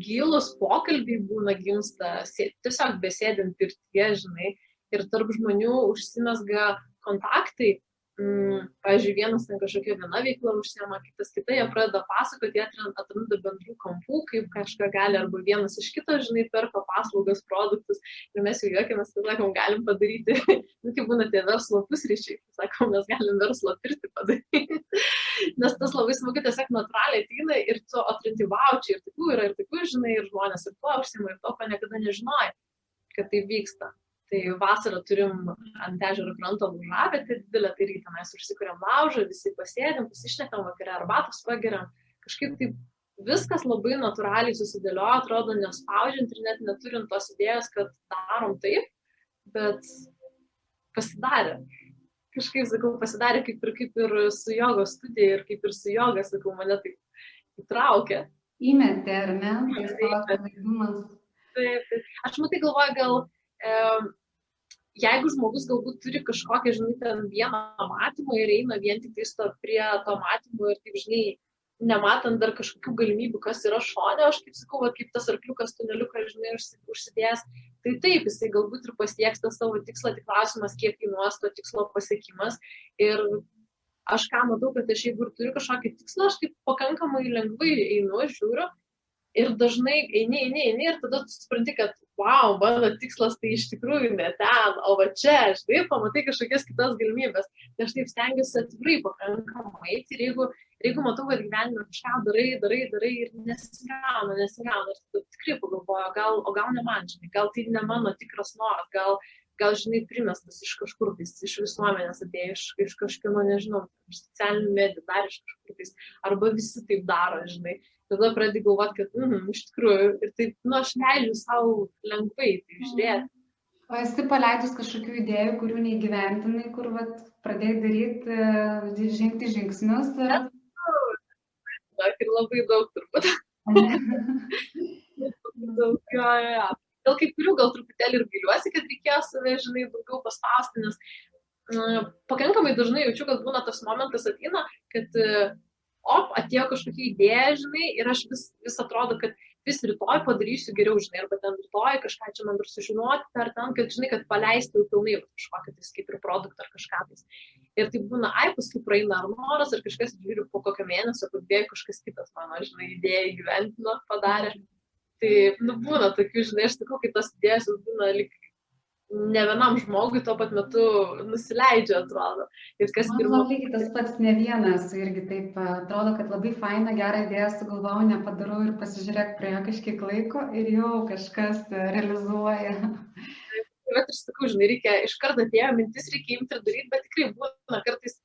gilus pokalbiai būna gimsta, tiesiog besėdint pirtie, žinai, ir tarp žmonių užsimesga kontaktai, mm, pavyzdžiui, vienas ten kažkokia viena veikla užsiema, kitas kita, jie pradeda pasakoti, jie atranda bendrų kampų, kaip kažką gali, arba vienas iš kito, žinai, perka paslaugas, produktus ir mes jau juokiamės, kad, sakom, galim padaryti, nu, kaip būna tie verslo pusryčiai, sakom, mes galim verslo pirti padaryti. Nes tas labai smagu tiesiog natūraliai ateina ir tu atrandi vaučiai ir tokių yra, ir tokių, žinai, ir žmonės ir tuo užsima, ir to, ko niekada nežinojai, kad tai vyksta. Tai vasarą turim ant ežero kranto laužavietę didelę, tai irgi tenais užsikuriam laužą, visi pasėdėm, pasišnekam vakarę arbatos pageriam, kažkaip taip viskas labai natūraliai susidėliojo, atrodo nespaudžiant ir net neturint tos idėjos, kad darom taip, bet pasidarė. Kažkaip, sakau, pasidarė kaip ir, kaip ir su jogos studija ir kaip ir su joga, sakau, mane tai įtraukė. Įmetė, ar ne? Taip, taip. Aš matai galvoju, gal e, jeigu žmogus galbūt turi kažkokią, žinai, ten vieną matymą ir eina vien tik tais to prie to matymo ir, taip, žinai, nematant dar kažkokių galimybių, kas yra šonė, aš kaip sakau, va, kaip tas arkliukas tuneliukas, žinai, užsidėjęs, tai taip, jisai galbūt ir pasieks tą savo tikslą, tik klausimas, kiek kainuos to tikslo pasiekimas. Ir aš ką matau, kad aš jeigu ir turiu kažkokį tikslą, aš taip pakankamai lengvai einu, žiūriu, ir dažnai eini, eini, eini ir tada supranti, kad, wow, mano tikslas tai iš tikrųjų ne ten, o va čia, žinai, pamatai kažkokias kitas galimybės. Tai aš taip stengiuosi atvirai pakankamai eiti ir jeigu, jeigu matau, kad gyvenime kažką darai, darai, darai ir nesigauna, nesigauna, tada tikrai pagalvoju, gal, o gal ne man, žinai, gal tai ne mano tikras noras, gal, gal žinai, primestas iš kažkur, tais, iš visuomenės atėjo, iš, iš kažkieno, nežinau, iš socialinių medijų, dar iš kažkur, tais, arba visi taip daro, žinai tada pradedi galvoti, kad, mm, iš tikrųjų, ir taip, nu, aš leidžiu savo lengvai tai žiūrėti. O esi paleidus kažkokių idėjų, kurių neįgyventinai, kur vat, pradėjai daryti, e, žengti žingsnius? Ir... Na, ir labai daug turbūt. daug, jo, jo. Dėl kai kurių gal truputėlį ir gailiuosi, kad reikėjo save, žinai, daugiau paspausti, nes na, pakankamai dažnai jaučiu, kad būna tas momentas ateina, kad uh, op, atėjo kažkokia idėja, žinai, ir aš vis, vis atrodo, kad vis rytoj padarysiu geriau, žinai, arba ten rytoj kažką čia man dar sužinoti, ar ten, kad, žinai, kad paleistų pilnai kažkokią tai kaip ir produktą ar kažką tais. Ir tai būna, ai, paskui praeina ar noras, ar kažkas žiūri po kokio mėnesio, po dviejų kažkas kitas mano, žinai, idėją įgyventino, padarė. Tai, nu, būna tokių, žinai, aš sakau, kai tos idėjos būna lik ne vienam žmogui tuo pat metu nusileidžia, atrodo. Ir kas pirmas. Man lygiai tas pats ne vienas, irgi taip atrodo, kad labai faina, gerą idėją sugalvojau, nepadarau ir pasižiūrėk prie kažkiek laiko ir jau kažkas realizuoja. Bet ir sakau, žinai, reikia iš karto atėjo mintis, reikia imti ir daryti, bet tikrai būna kartais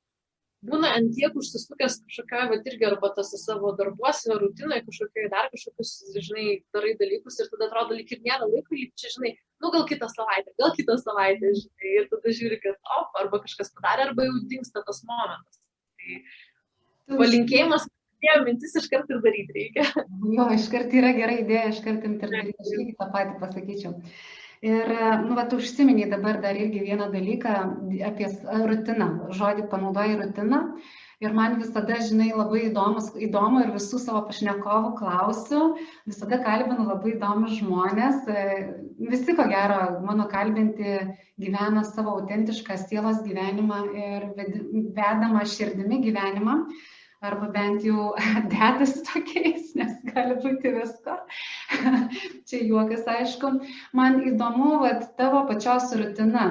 būna ant tiek užsisukęs kažkokia, va irgi arba tas savo darbuose, rutinoje, kažkokiai dar kažkokius, žinai, darai dalykus ir tada atrodo, lyg ir nėra laiko, lyg čia, žinai, nu gal kitą savaitę, gal kitą savaitę, žinai, ir tada žiūri, kad, o, arba kažkas padarė, arba jau dinksta tas momentas. Tai palinkėjimas, atėjo mintis iš karto ir daryti reikia. Jo, iš karto yra gera idėja, iš karto imti ir daryti, aš lygiai tą patį pasakyčiau. Ir, nu, bet užsiminiai dabar dar irgi vieną dalyką apie rutiną. Žodį panaudojai rutiną. Ir man visada, žinai, labai įdomus, įdomu ir visų savo pašnekovų klausiu. Visada kalbinu labai įdomus žmonės. Visi, ko gero, mano kalbinti gyvena savo autentišką sielos gyvenimą ir vedama širdimi gyvenimą arba bent jau dedasi tokiais, nes gali būti visko. Čia juokas, aišku. Man įdomu, vat, tavo pačios rutina.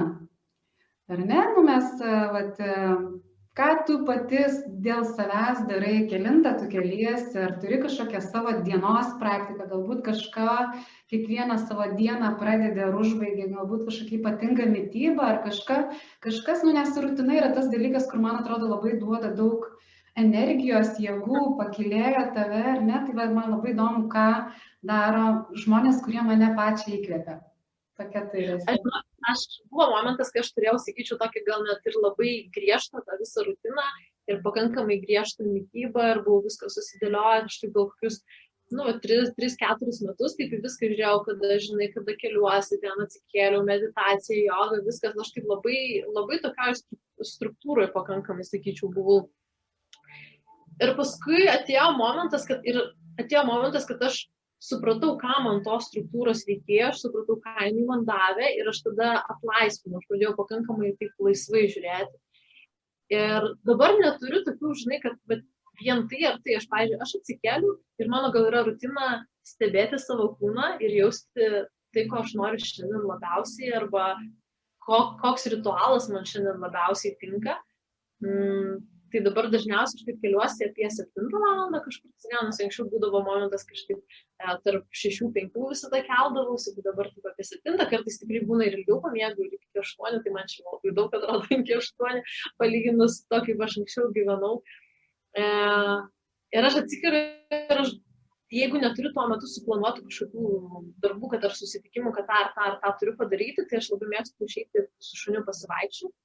Ar ne? Nu, mes, vat, ką tu patys dėl savęs darai, kilintą tu keliesi, ar turi kažkokią savo dienos praktiką, galbūt kažką kiekvieną savo dieną pradedi ar užbaigi, galbūt kažkokia ypatinga mytyba ar kažka, kažkas, nu nes rutina yra tas dalykas, kur man atrodo labai duoda daug energijos, jėgų, pakilėjo tave, ar ne? Tai va, man labai įdomu, ką daro žmonės, kurie mane pačią įkvėpia. Tokia tai yra. Aš, aš buvo momentas, kai aš turėjau, sakyčiau, tokį gal net ir labai griežtą tą visą rutiną ir pakankamai griežtą mytybą ir buvau viską susidėlioję, aš taip gal kokius, nu, 3-4 metus taip viską žiūrėjau, kada, žinai, kada keliuosi, ten atsikėliau, meditacija, joga, viskas, aš taip labai, labai tokia struktūroje pakankamai, sakyčiau, buvau Ir paskui atėjo momentas, kad, ir atėjo momentas, kad aš supratau, ką man tos struktūros reikėjo, aš supratau, ką jinai man davė ir aš tada atlaisvinau, aš pradėjau pakankamai taip laisvai žiūrėti. Ir dabar neturiu tokių, žinai, kad vien tai ar tai, aš, pavyzdžiui, aš atsikeliu ir mano gal yra rutina stebėti savo kūną ir jausti tai, ko aš noriu šiandien labiausiai arba koks ritualas man šiandien labiausiai tinka. Mm, Tai dabar dažniausiai aš taip keliuosi apie 7 valandą kažkur, nes anksčiau būdavo momentas kažkaip e, tarp 6-5 visada keldavausi, tai dabar taip apie 7, kartais tikrai būna ir ilgiau pamiegu, ir iki 8, tai man čia labai daug atrodo iki 8, palyginus to, kaip aš anksčiau gyvenau. E, ir aš atsikariu ir aš jeigu neturiu tuo metu suplanuotų kažkokių darbų, kad ar susitikimų, kad tą ar tą ar tą turiu padaryti, tai aš labai mėgstu išeiti su šuniu pasivaikščioti.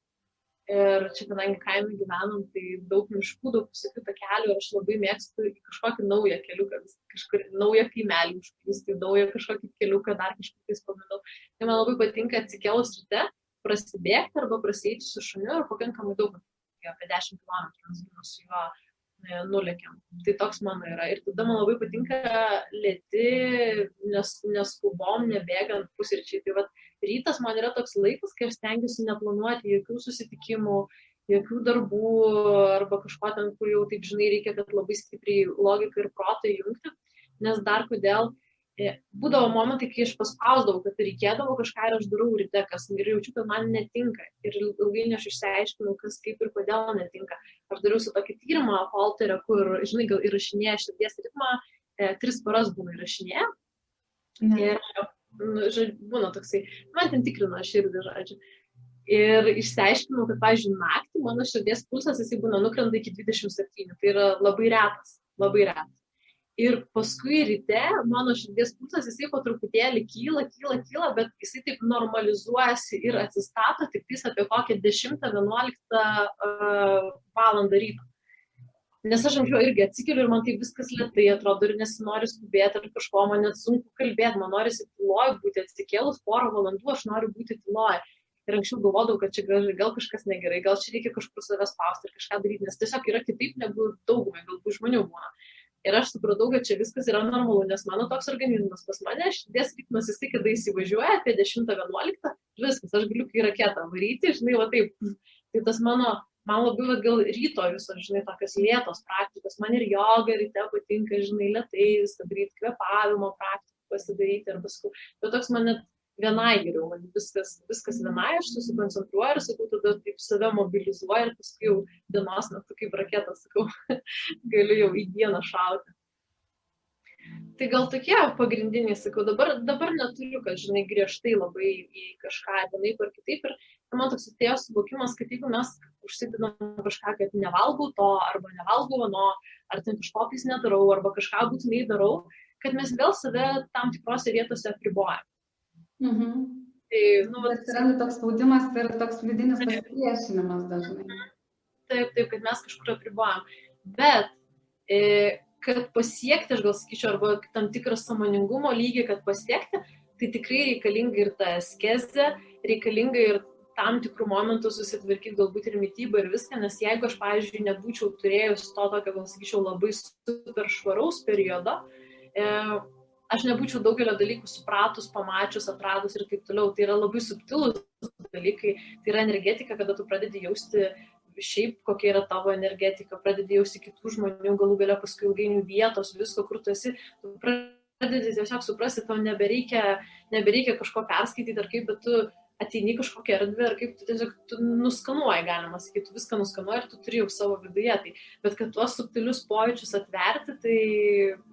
Ir čia, kadangi kaime gyvenam, tai daug miškų, daug visokių takelių ir aš labai mėgstu į kažkokį naują keliuką, kažkur naują kaimelį užklysti, naują kažkokį keliuką dar kažkur tais paminau. Tai man labai patinka atsikėlus ryte, prasidėkti arba prasieiti su šuniu ir pakankamai daug, apie 10 km mes būname su juo nulėkiam. Tai toks mano yra. Ir tada man labai patinka lėti, nes, neskubom, nebėgant pusryčiai. Tai vat, rytas man yra toks laikas, kai aš stengiuosi neplanuoti jokių susitikimų, jokių darbų arba kažko ten, kur jau taip žinai reikia, kad labai stipriai logiką ir protą įjungti. Nes dar kodėl E, būdavo momentai, kai aš paspausdavau, kad reikėdavo kažką ir aš darau ryte, kas ir jaučiu, kad man netinka. Ir ilgainiui aš išsiaiškinau, kas kaip ir kodėl netinka. Aš dariau su tokį tyrimą Holterio, kur, žinai, gal įrašinėja širdies ritmą, e, tris paras būna įrašinėja. Ne. Ir, nu, žodžiu, būna toksai, man ten tikrina širdį, žodžiu. Ir išsiaiškinau, kad, pavyzdžiui, naktį mano širdies pulsas jisai būna nukrenta iki 27. Tai yra labai retas, labai retas. Ir paskui ryte mano širdies pulsas, jisai po truputėlį kyla, kyla, kyla, bet jisai taip normalizuojasi ir atsistato tik tais apie kokią 10-11 uh, valandą ryto. Nes aš anksčiau irgi atsikeliu ir man tai viskas lietai atrodo ir nesinori skubėti ar kažko, man net sunku kalbėti, man norisi tyloj būti atsikėlus porą valandų, aš noriu būti tyloj. Ir anksčiau galvodavau, kad čia gal, gal kažkas negerai, gal čia reikia kažkur save spausti ir kažką daryti, nes tiesiog yra kitaip negu daugumai galbūt žmonių būna. Ir aš supratau, kad čia viskas yra normalu, nes mano toks organizmas pas mane širdies ritmas jisai, kada įsivažiuoja apie 10-11, viskas, aš galiu į raketą varyti, žinai, va taip. Tai tas mano, man labai va, gal ryto visos, žinai, tokios lėtos praktikos, man ir joga ryte patinka, žinai, lietai viską daryti, kvepavimo praktikų pasidaryti, arba sakau, bet toks man net vienai geriau, man viskas, viskas vienai, aš susikoncentruoju ir sakau, tada taip save mobilizuoju ir paskui jau dienos metu kaip raketą, sakau, galiu jau į dieną šauti. Tai gal tokie pagrindiniai, sakau, dabar, dabar neturiu, kad, žinai, griežtai labai į kažką vienaip ar kitaip. Ir man toks atėjo suvokimas, kad jeigu mes užsidedam kažką, kad nevalgau to, arba nevalgau ano, ar ten kažko tais nedarau, arba kažką būtinai darau, kad mes vėl save tam tikrose vietose apribojam. Mhm. Tai, nu, vat, atsiranda toks spaudimas ir toks vidinis pasipriešinimas dažnai. Taip, taip, kad mes kažkur apribojam. Bet, e, kad pasiekti, aš gal sakyčiau, arba tam tikrą samoningumo lygį, kad pasiekti, tai tikrai reikalinga ir ta eskezė, reikalinga ir tam tikrų momentų susitvarkyti galbūt ir mytybą ir viską, nes jeigu aš, pavyzdžiui, nebūčiau turėjus to tokio, gal sakyčiau, labai super švaraus periodo, e, aš nebūčiau daugelio dalykų supratus, pamačius, atradus ir taip toliau. Tai yra labai subtilus dalykai, tai yra energetika, kada tu pradedi jausti šiaip kokia yra tavo energetika, pradedi jausti kitų žmonių, galų galia paskui ilgainių vietos, visko, kur tu esi, tu pradedi tiesiog suprasti, tau nebereikia, nebereikia kažko perskaityti ar kaip, bet tu ateini kažkokią erdvę ir kaip tu tiesiog tu nuskanuoji, galima sakyti, tu viską nuskanuoji ir tu turi jau savo viduje. Tai, bet kad tuos subtilius pojūčius atverti, tai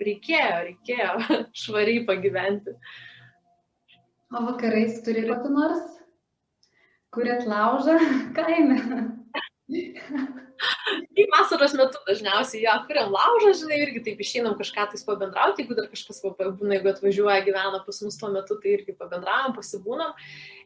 reikėjo, reikėjo švariai pagyventi. O vakarais turi kokį nors, kuriat laužą kaime? Vasaros metu dažniausiai jo kuriam laužą, žinai, irgi taip išeinam kažką tais pabendrauti, jeigu dar kažkas būna, jeigu atvažiuoja, gyvena pas mus tuo metu, tai irgi pabendravom, pasibūnam.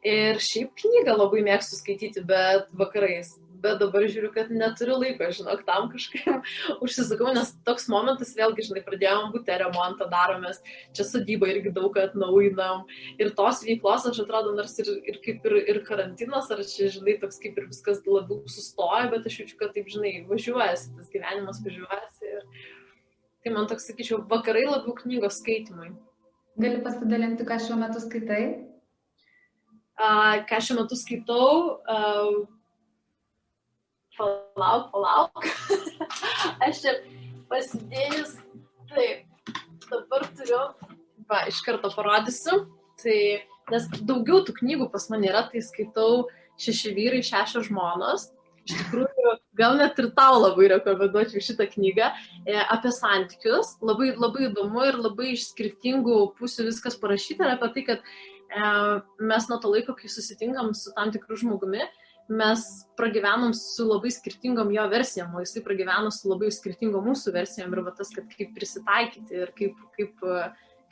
Ir šiaip knygą labai mėgstu skaityti, bet vakarais bet dabar žiūriu, kad neturiu laiko, žinok, tam kažkaip užsisakau, nes toks momentas vėlgi, žinai, pradėjom būti remontą daromės, čia sodyba irgi daug atnaujinam ir tos veiklos, aš atrodo, nors ir, ir kaip ir, ir karantinas, ar čia, žinai, toks kaip ir viskas labiau sustoja, bet aš jaučiu, kad taip, žinai, važiuojasi, tas gyvenimas važiuojasi ir tai man toks, sakyčiau, vakarai labiau knygos skaitimui. Gali pasidalinti, ką šiuo metu skaitai? Uh, ką šiuo metu skaitau, uh, palauk, palauk. aš čia pasidėjus, taip, dabar turiu, va, iš karto parodysiu. Tai, nes daugiau tų knygų pas mane yra, tai skaitau šeši vyrai, šešios žmonos. Iš tikrųjų, gal net ir tau labai rekomenduočiau šitą knygą e, apie santykius. Labai, labai įdomu ir labai iš skirtingų pusių viskas parašyta ir apie tai, kad e, mes nuo to laiko, kai susitinkam su tam tikru žmogumi, mes pragyvenom su labai skirtingom jo versijom, o jisai pragyveno su labai skirtingom mūsų versijom ir va tas, kad kaip prisitaikyti ir kaip, kaip,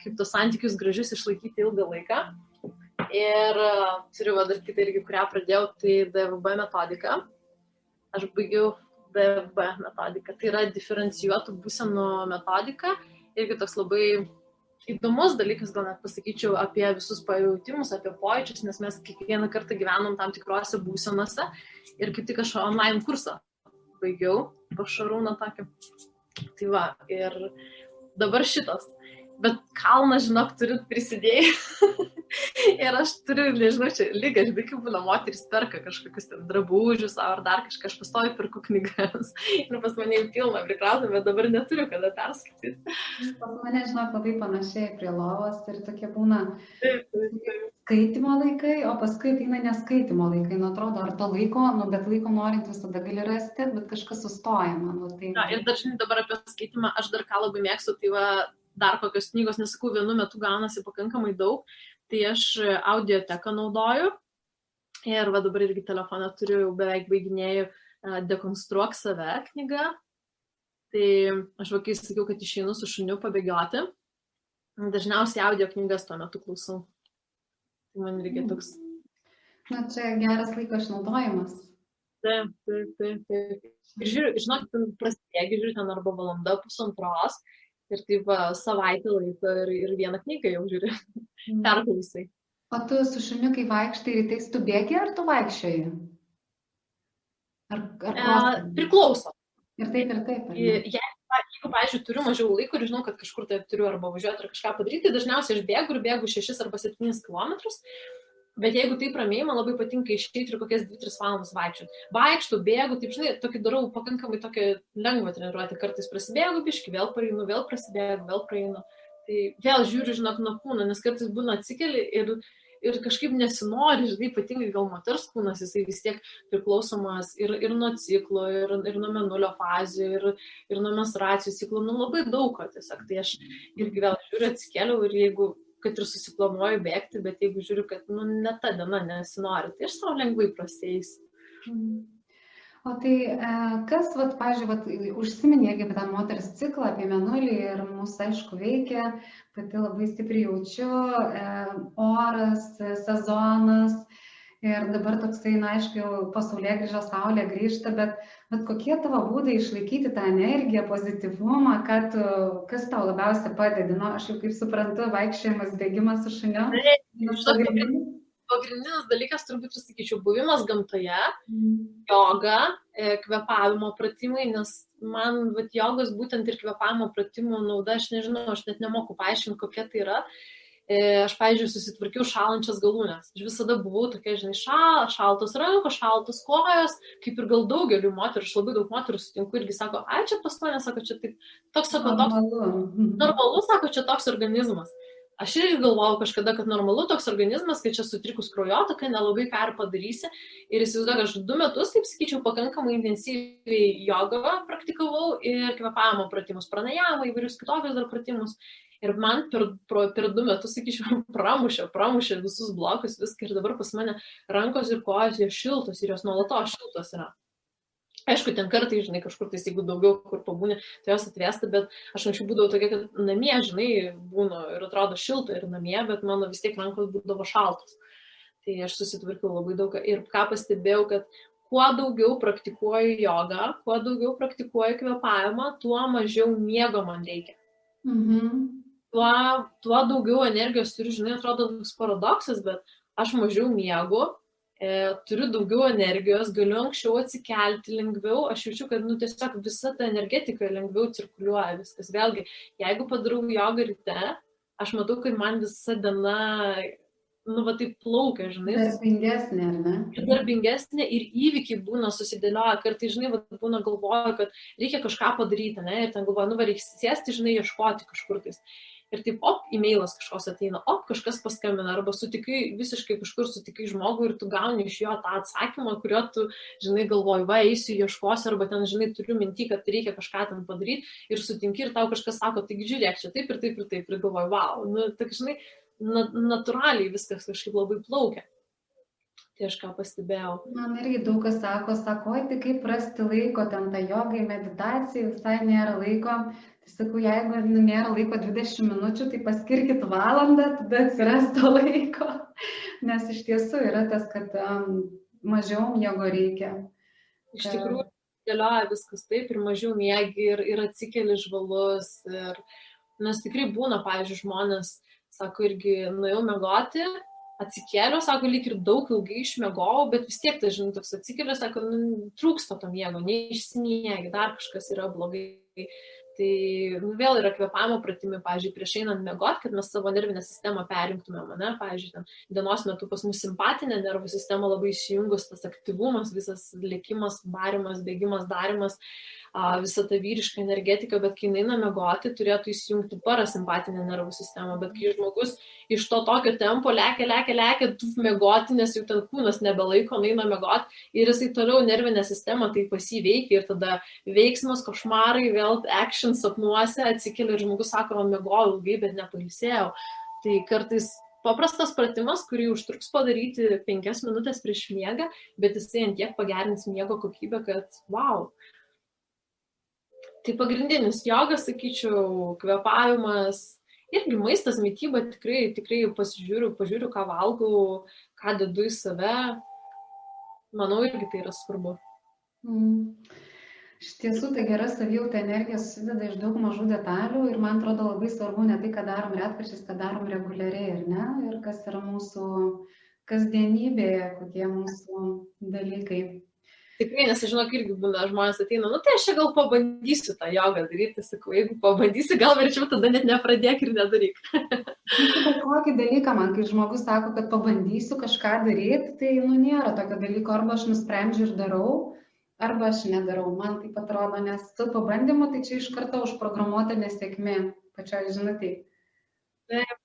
kaip tos santykius gražius išlaikyti ilgą laiką. Ir turiu va dar kitą irgi, kurią pradėjau, tai DVB metodika. Aš baigiau DVB metodiką. Tai yra diferencijuotų būsenų metodika. Irgi toks labai įdomus dalykas, gal net pasakyčiau, apie visus pajūtimus, apie pojūčius, nes mes kiekvieną kartą gyvenom tam tikrose būsenose ir kaip tik aš online kursą baigiau, pašarūną tokį. Tai va, ir dabar šitas. Bet kalną, žinok, turit prisidėję. ir aš turiu, nežinau, čia lyga, žinai, kaip būna moteris perka kažkokius ten drabužius ar dar kažką, aš pastoju perku knygas. ir pas mane jau pilna prikrauta, bet dabar neturiu kada perskaityti. Pas mane, žinok, labai panašiai prie lovos ir tokie būna skaitimo laikai, o paskui ateina neskaitimo laikai. Nu, atrodo, ar to laiko, nu, bet laiko norint visada gali rasti, bet kažkas sustoja, man. Tai... Na, ir dar žinai, dabar apie skaitimą, aš dar ką labai mėgstu, tai va dar kokios knygos, nesakau, vienu metu gaunasi pakankamai daug, tai aš audioteką naudoju. Ir va dabar irgi telefoną turiu, jau beveik baiginėjau Dekonstruok save knygą. Tai aš vakai sakiau, kad išeinu su šuniu pabėgioti. Dažniausiai audio knygas tuo metu klausau. Tai man irgi mm. toks. Na, čia geras laiko išnaudojimas. Taip, taip, taip. taip. Ir žiūriu, žinok, prasidėgi, žiūriu, ten arba valanda, pusantros, ir taip va, savaitę laiko ir, ir vieną knygą jau žiūri, mm. perklausai. O tu su šuniu, kai vaikštai rytais, tu bėgi ar tu vaikščioji? Ar, ar e, priklauso. Ir taip, ir taip. Jeigu, jeigu, pavyzdžiui, turiu mažiau laiko ir žinau, kad kažkur tai turiu arba važiuoti ar kažką padaryti, dažniausiai aš bėgu ir bėgu 6 arba 7 km. Bet jeigu taip ramiai, man labai patinka išeiti ir kokias 2-3 valandas vaikščioti. Vaikštų, bėgu, taip žinai, tokį darau pakankamai tokią lengvą treniruotę. Kartais prasidėgu biški, vėl praeinu, vėl prasidėgu, vėl praeinu. Tai vėl žiūriu, žinok, nuo kūno, nes kartais būna atsikeli ir, ir kažkaip nesinori, žinai, ypatingai gal moters kūnas, jisai vis tiek priklausomas ir, ir nuo ciklo, ir, ir nuo menulio fazių, ir, ir nuo menstruacijų ciklo, nu labai daug ko tiesiog. Tai aš irgi vėl žiūriu, atsikeliau ir jeigu kad ir susiplanuoju bėgti, bet jeigu žiūriu, kad nu, ne ta diena nesinori, tai aš savo lengvai prasėjus. Mhm. O tai e, kas, vat, pažiūrėjau, užsiminė apie tą moters ciklą, apie menulį ir mūsų, aišku, veikia, pati labai stipriai jaučiu, e, oras, sezonas, ir dabar toksai, na, aišku, jau pasaulyje grįžo saulė grįžta, bet, bet kokie tavo būdai išlaikyti tą energiją, pozityvumą, kad, kas tau labiausiai padeda, na, aš jau kaip suprantu, vaikščiojimas, bėgimas su šuniu. Pagrindinis dalykas, turbūt, sakyčiau, buvimas gamtoje, mm. joga, e, kvepavimo pratimai, nes man, vat, jogos būtent ir kvepavimo pratimų nauda, aš nežinau, aš net nemoku paaiškinti, kokia tai yra. E, aš, pavyzdžiui, susitvarkiau šalančias galūnės. Aš visada buvau tokia, žinai, šal, šaltos rankos, šaltos kojos, kaip ir gal daugeliu moterų, aš labai daug moterų sutinku irgi sako, ai čia pas mane, sako, čia taip, toks, sako, toks, normalu, sako, čia toks organizmas. Aš irgi galvojau kažkada, kad normalu toks organizmas, kad čia sutrikus kraujotaka, nelabai ką ir padarysi. Ir įsivaizduoju, aš du metus, taip sakyčiau, pakankamai intensyviai jogą praktikavau ir kvepavimo pratimus, pranajamą, įvairius kitokius dar pratimus. Ir man per, pro, per du metus, sakyčiau, pramušė, pramušė visus blokus, viską ir dabar pas mane rankos ir kojos jos šiltos ir jos nuolatos šiltos yra. Aišku, ten kartai, žinai, kažkur tai, jeigu daugiau kur pabūni, tai jos atvesta, bet aš anksčiau būdavau tokia, kad namie, žinai, būnu ir atrodo šilta ir namie, bet mano vis tiek rankos būdavo šaltos. Tai aš susitvarkiau labai daug ir ką pastebėjau, kad kuo daugiau praktikuoju jogą, kuo daugiau praktikuoju kvepavimą, tuo mažiau miego man reikia. Mhm tuo, tuo daugiau energijos turiu, žinai, atrodo toks paradoksas, bet aš mažiau miegu, e, turiu daugiau energijos, galiu anksčiau atsikelti lengviau, aš jaučiu, kad, nu, tiesiog visa ta energetika lengviau cirkuliuoja viskas. Vėlgi, jeigu padarau jogą ryte, aš matau, kad man visa diena nu, va taip plaukia, žinai. Darbingesnė, ar ne? Ir darbingesnė ir įvykiai būna susidėlioja, kartai, žinai, va, būna galvoja, kad reikia kažką padaryti, ne, ir ten galvoja, nu, va, reikia sėsti, žinai, ieškoti kažkur tais ir taip, op, e-mailas kažkoks ateina, op, kažkas paskambina, arba sutikai visiškai kažkur sutikai žmogų ir tu gauni iš jo tą atsakymą, kurio tu, žinai, galvoji, va, eisiu, ieškosiu, arba ten, žinai, turiu mintį, kad reikia kažką ten padaryti ir sutinki ir tau kažkas sako, taigi žiūrėk, čia taip ir taip ir taip, ir galvoji, wow, nu, tak, žinai, na, natūraliai viskas kažkaip labai plaukia. Tai aš ką pastebėjau. Man irgi daug kas sako, sako, tai kaip rasti laiko, ten ta jogai, meditacijai, visai nėra laiko. Sakau, jeigu nu, nėra laiko 20 minučių, tai paskirkit valandą, tada atsiras to laiko. Nes iš tiesų yra tas, kad um, mažiau miego reikia. Iš tikrųjų, dėlioja viskas taip ir mažiau miegi ir, ir atsikeli žvalus. Ir, nes tikrai būna, pavyzdžiui, žmonės, sako, irgi nuėjau mėgoti, atsikėliau, sako, lyg ir daug ilgai išmėgojau, bet vis tiek, tai žinai, toks atsikėliau, sako, nu, trūksta to miego, neišsimiegi, dar kažkas yra blogai. Tai nu, vėl yra kvepavimo pratimai, pavyzdžiui, prieš einant mėgoti, kad mes savo nervinę sistemą perinktumėm, ne, pavyzdžiui, ten, dienos metu pas mus simpatinė nervų sistema labai išjungus, tas aktyvumas, visas lėkimas, barimas, bėgimas, darimas, visą tą vyrišką energetiką, bet kai eina mėgoti, turėtų įsijungti parasimpatinę nervų sistemą, bet kai žmogus iš to tokio tempo lekia, lekia, lekia, tu mėgoti, nes jau ten kūnas nebelaiko, eina mėgoti ir jisai toliau nervinę sistemą tai pasiveikia ir tada veiksmas, košmarai, vėl action sapnuose atsikėlė ir žmogus sako, mėgojau ilgai, bet nepalisėjau. Tai kartais paprastas pratimas, kurį užtruks padaryti penkias minutės prieš miegą, bet jisai ant tiek pagerins miego kokybę, kad wow, Tai pagrindinis jogas, sakyčiau, kvepavimas, irgi maistas, mytyba, tikrai, tikrai pasižiūriu, pažiūriu, ką valgau, ką dedu į save. Manau, irgi tai yra svarbu. Mm. Iš tiesų, tai gera savijauta energija susideda iš daug mažų detalių ir man atrodo labai svarbu ne tai, ką darom retkarčiais, ką darom reguliariai, ar ne, ir kas yra mūsų kasdienybėje, kokie mūsų dalykai. Tikrai, nes aš žinau, irgi būna žmonės ateina, nu tai aš čia gal pabandysiu tą jogą daryti, sakau, jeigu pabandysi, gal verčiau tada net nepradėk ir nedaryk. Bet kokį dalyką man, kai žmogus sako, kad pabandysiu kažką daryti, tai nu nėra tokio dalyko, arba aš nusprendžiu ir darau, arba aš nedarau. Man taip atrodo, nes su pabandymu tai čia iš karto užprogramuota nesėkmė pačioj žinutėje. Taip,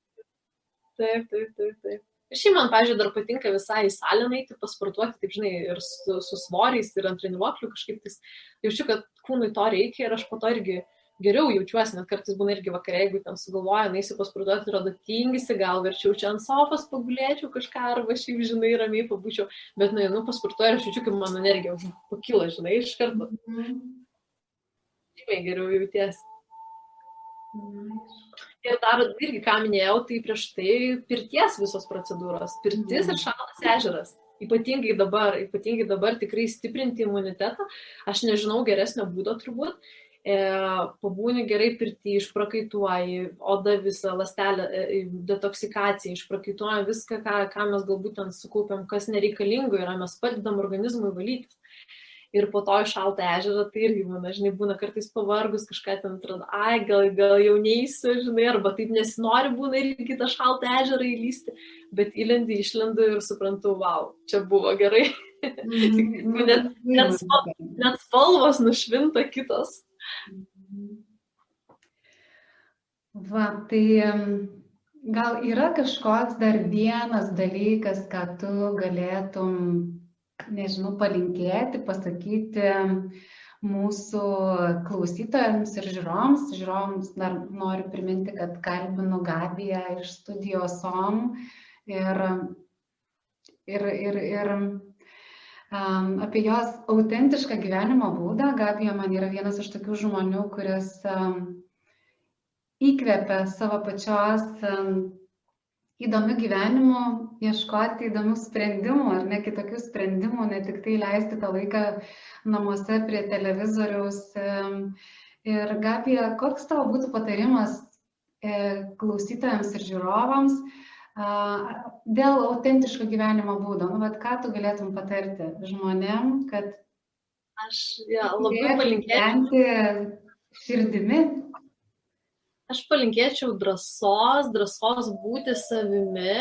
taip, taip, taip. taip. Ir šiaip man, pažiūrėjau, dar patinka visai į salę eiti, pasportuoti, taip žinai, ir su, su svoriais, ir ant treniruoklių kažkaip tais jaučiu, kad kūnui to reikia ir aš po to irgi geriau jaučiuosi, net kartais būna irgi vakarė, jeigu ten sugalvoja, naisi pasportuoti, atrodo tingisi, gal verčiau čia ant sofos pagulėčiau kažką, arba šiaip, žinai, ramiai pabūčiau, bet, na, nu, pasportuoju ir aš jaučiu, kaip mano energija pakyla, žinai, iš karto. Mhm. Žymiai geriau jautiesi. Mhm. Ir dar irgi, ką minėjau, tai prieš tai pirties visos procedūros. Pirtis ir šaltas ežeras. Ypatingai dabar, ypatingai dabar tikrai stiprinti imunitetą. Aš nežinau geresnio būdo turbūt. E, pabūni gerai pirti, išprakaituoji, oda visą lastelę, e, detoksikacija, išprakaituoja viską, ką, ką mes galbūt ten sukaupiam, kas nereikalingo yra, mes padedam organizmui valytis ir po to į šaltą ežerą, tai irgi būna, žinai, būna kartais pavargus, kažką ten atrodo, ai, gal, gal jau neįsiu, žinai, arba taip nesinori būna ir į kitą šaltą ežerą įlysti, bet įlendi, išlendu ir suprantu, wow, čia buvo gerai. Mm, net, net, spal, net spalvos nušvinta kitos. Va, tai gal yra kažkoks dar vienas dalykas, ką tu galėtum nežinau, palinkėti, pasakyti mūsų klausytojams ir žiūrovams. Žiūrovams dar noriu priminti, kad kalbinu Gabiją iš studijos SOM ir, ir, ir, ir um, apie jos autentišką gyvenimo būdą. Gabija man yra vienas iš tokių žmonių, kuris um, įkvėpia savo pačios um, įdomiu gyvenimu, ieškoti įdomių sprendimų ar ne kitokių sprendimų, ne tik tai leisti tą laiką namuose prie televizoriaus. Ir Gabija, koks tavo būtų patarimas e, klausytojams ir žiūrovams dėl autentiško gyvenimo būdo? Nu, bet ką tu galėtum patarti žmonėm, kad aš ja, labai palinkėčiau širdimi aš palinkėčiau drąsos, drąsos būti savimi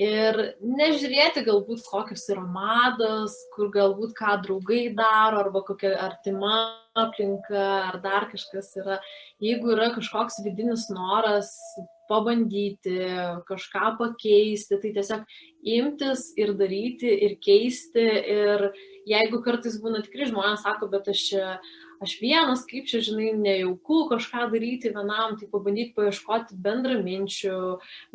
ir nežiūrėti galbūt kokios yra mados, kur galbūt ką draugai daro, arba kokia artima aplinka, ar dar kažkas yra. Jeigu yra kažkoks vidinis noras pabandyti, kažką pakeisti, tai tiesiog imtis ir daryti ir keisti. Ir jeigu kartais būna tikrai žmonės sako, bet aš čia aš vienas, kaip čia, žinai, nejauku kažką daryti vienam, tai pabandyti paieškoti bendraminčių,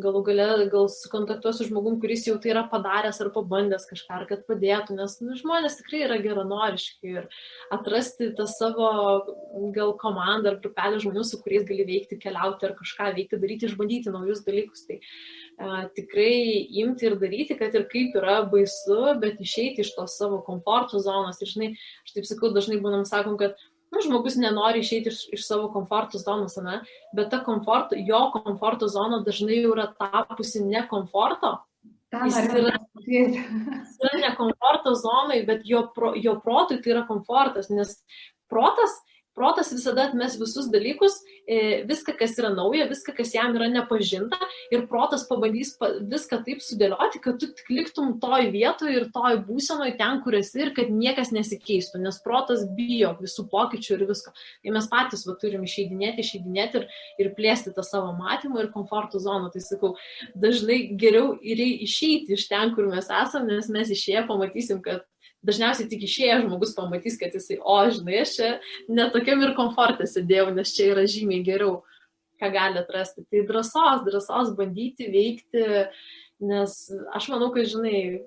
galų gale gal sukontaktuosiu žmogum, kuris jau tai yra padaręs ar pabandęs kažką, ar kad padėtų, nes nu, žmonės tikrai yra geranoriški ir atrasti tą savo gal komandą ar grupelę žmonių, su kuriais gali veikti, keliauti ar kažką veikti, daryti, išbandyti naujus dalykus. Tai, tikrai imti ir daryti, kad ir kaip yra baisu, bet išeiti iš tos savo komforto zonos. Ir žinai, aš taip sakau, dažnai būnam sakom, kad nu, žmogus nenori išeiti iš, iš savo komforto zonos, ne? bet ta komforto, jo komforto zona dažnai jau yra tapusi ne komforto. Jis yra, jis yra ne komforto zonai, bet jo, pro, jo protui tai yra komfortas, nes protas protas visada atmes visus dalykus, e, viską, kas yra nauja, viską, kas jam yra nepažinta ir protas pabandys viską taip sudėlioti, kad tu tik liktum toj vietoje ir toj būsenoje ten, kur esi ir kad niekas nesikeistų, nes protas bijo visų pokyčių ir visko. Tai mes patys va, turim išeidinėti, išeidinėti ir, ir plėsti tą savo matymą ir komforto zoną. Tai sakau, dažnai geriau yra išeiti iš ten, kur mes esame, nes mes išėję pamatysim, kad dažniausiai tik išėjęs žmogus pamatys, kad jisai, o, žinai, aš čia netokiam ir komfortė sėdėjau, nes čia yra žymiai geriau, ką gali atrasti. Tai drąsos, drąsos bandyti veikti, nes aš manau, kad, žinai,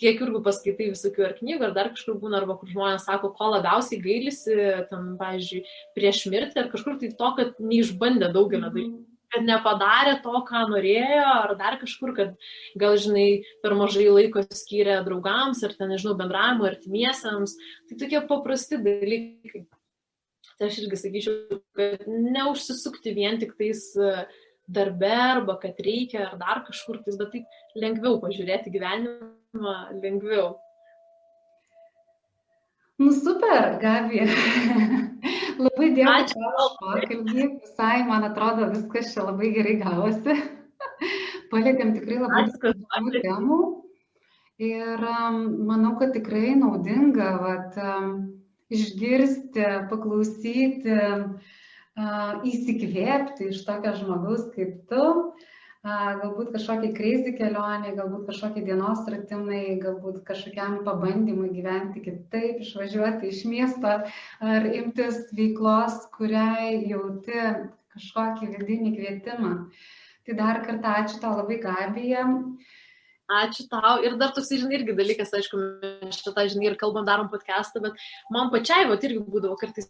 kiek irgi paskaitai visokių ar knygų, ar dar kažkur būna, arba kur žmonės sako, ko labiausiai gailisi, tam, pavyzdžiui, prieš mirtį, ar kažkur tai to, kad neišbandė daugelio dalykų kad nepadarė to, ką norėjo, ar dar kažkur, kad gal, žinai, per mažai laiko skyrė draugams, ar ten, nežinau, bendravimo artimiesiams. Tai tokie paprasti dalykai. Tai aš irgi sakyčiau, kad neužsisukti vien tik tais e, darbe, arba kad reikia, ar dar kažkur tais, bet taip lengviau pažiūrėti gyvenimą, lengviau. Nu super, Gabi. Labai dėkui už pokalbį. Visai, man atrodo, viskas čia labai gerai gavosi. Palėtėm tikrai labai daug temų. Ir um, manau, kad tikrai naudinga vat, um, išgirsti, paklausyti, uh, įsikvėpti iš tokio žmogaus kaip tu galbūt kažkokiai kreizį kelionė, galbūt kažkokie dienos ratimai, galbūt kažkokiam pabandymui gyventi kitaip, išvažiuoti iš miesto ar imtis veiklos, kuriai jauti kažkokį vidinį kvietimą. Tai dar kartą ačiū tau labai, Gabija. Ačiū tau. Ir dar toks, žinai, irgi dalykas, aišku, mes šitą, žinai, ir kalbam, darom podcastą, bet man pačiai, va, irgi būdavo kartais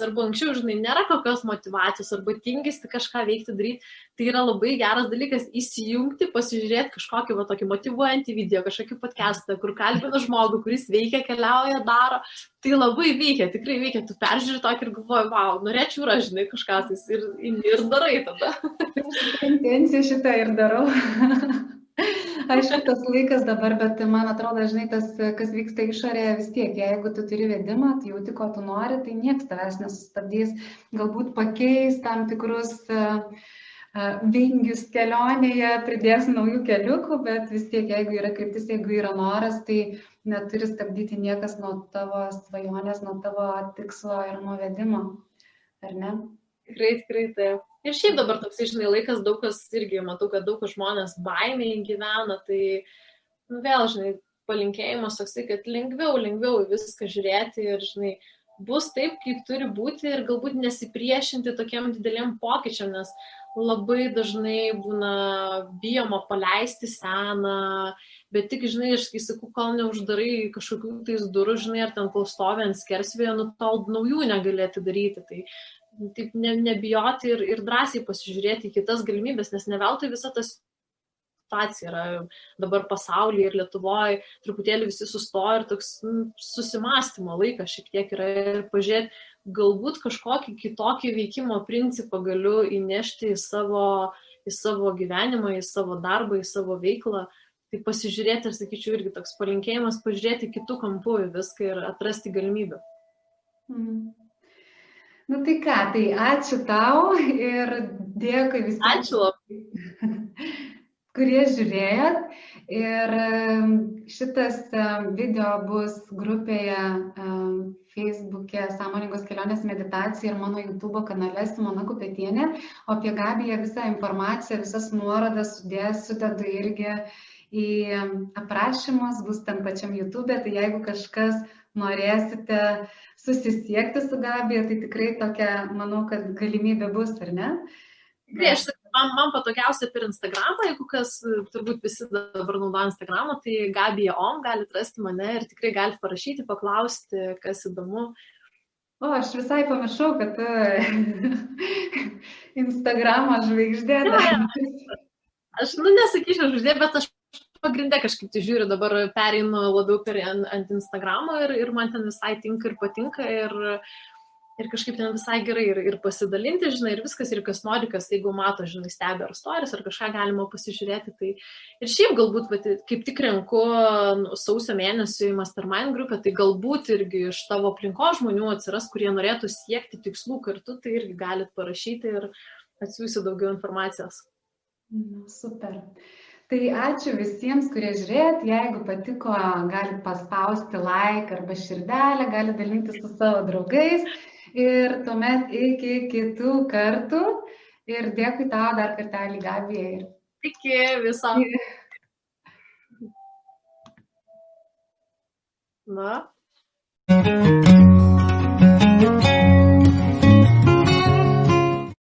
arba anksčiau, žinai, nėra kokios motivacijos, arba tingisi kažką veikti, daryti, tai yra labai geras dalykas įsijungti, pasižiūrėti kažkokį va, tokį motivuojantį video, kažkokį podcastą, kur kalbina žmogų, kuris veikia, keliauja, daro. Tai labai veikia, tikrai veikia, tu peržiūri tokį ir galvoji, wow, norėčiau ir aš, žinai, kažką tai ir, ir darai tada. Intencija šitą ir darau. Aišku, tas laikas dabar, bet man atrodo, žinai, tas, kas vyksta išorėje vis tiek, jeigu tu turi vedimą, tai jauti, ko tu nori, tai niekas tavęs nesustabdys, galbūt pakeis tam tikrus uh, vingius kelionėje, pridės naujų keliukų, bet vis tiek, jeigu yra kryptis, jeigu yra noras, tai neturi stabdyti niekas nuo tavo svajonės, nuo tavo tikslo ir nuo vedimo, ar ne? Tikrai, tikrai taip. Ir šiaip dabar toks, žinai, laikas daug kas irgi, matau, kad daug kas žmonės baimiai gyvena, tai nu, vėl, žinai, palinkėjimas toksai, kad lengviau, lengviau viską žiūrėti ir, žinai, bus taip, kaip turi būti ir galbūt nesipriešinti tokiam dideliam pokyčiam, nes labai dažnai būna bijoma paleisti seną, bet tik, žinai, aš kai sakau, kol neuždarai kažkokių tais durų, žinai, ar ten kol stovi ant skersvėjo, nu tol naujų negalėti daryti. Tai taip ne, nebijoti ir, ir drąsiai pasižiūrėti į kitas galimybės, nes ne veltui visa ta situacija yra dabar pasaulyje ir Lietuvoje, truputėlį visi sustoja ir toks nu, susimastymo laikas šiek tiek yra ir pažiūrėti, galbūt kažkokį kitokį veikimo principą galiu įnešti į savo, į savo gyvenimą, į savo darbą, į savo veiklą. Tai pasižiūrėti, ir sakyčiau, irgi toks palinkėjimas, pažiūrėti kitų kampų į viską ir atrasti galimybę. Mm. Nu tai ką, tai ačiū tau ir dėkui visiems. Ačiū labai. kurie žiūrėjot. Ir šitas video bus grupėje Facebook'e Sąmoningos kelionės meditacija ir mano YouTube kanale Simona Kupetienė. O apie Gabiją visą informaciją, visas nuorodas sudėsiu, tada irgi į aprašymus, bus tam pačiam YouTube, tai jeigu kažkas norėsite susisiekti su Gabija, tai tikrai tokia, manau, kad galimybė bus, ar ne? Tai aš man, man patogiausia per Instagramą, jeigu kas, turbūt visi dabar naudoja Instagramą, tai Gabija Om, galite rasti mane ir tikrai galite parašyti, paklausti, kas įdomu. O, aš visai pamiršau, kad Instagramo žvaigždė. Aš, nu, nesakyčiau žvaigždė, bet aš pagrindę kažkaip tai žiūriu, dabar pereinu labiau per ant, ant Instagramo ir, ir man ten visai tinka ir patinka ir, ir kažkaip ten visai gerai ir, ir pasidalinti, žinai, ir viskas, ir kas nori, kas jeigu mato, žinai, stebi ar stories, ar kažką galima pasižiūrėti. Tai ir šiaip galbūt, bet, kaip tik renku nu, sausio mėnesį į Mastermind grupę, tai galbūt irgi iš tavo aplinko žmonių atsiras, kurie norėtų siekti tikslų kartu, tai irgi galit parašyti ir atsiųsiu daugiau informacijos. Super. Tai ačiū visiems, kurie žiūrėt. Jeigu patiko, galite paspausti like arba širdelę, galite dalintis su savo draugais. Ir tuomet iki kitų kartų. Ir dėkui tau dar kartelį, Gabija. Iki viso. Na.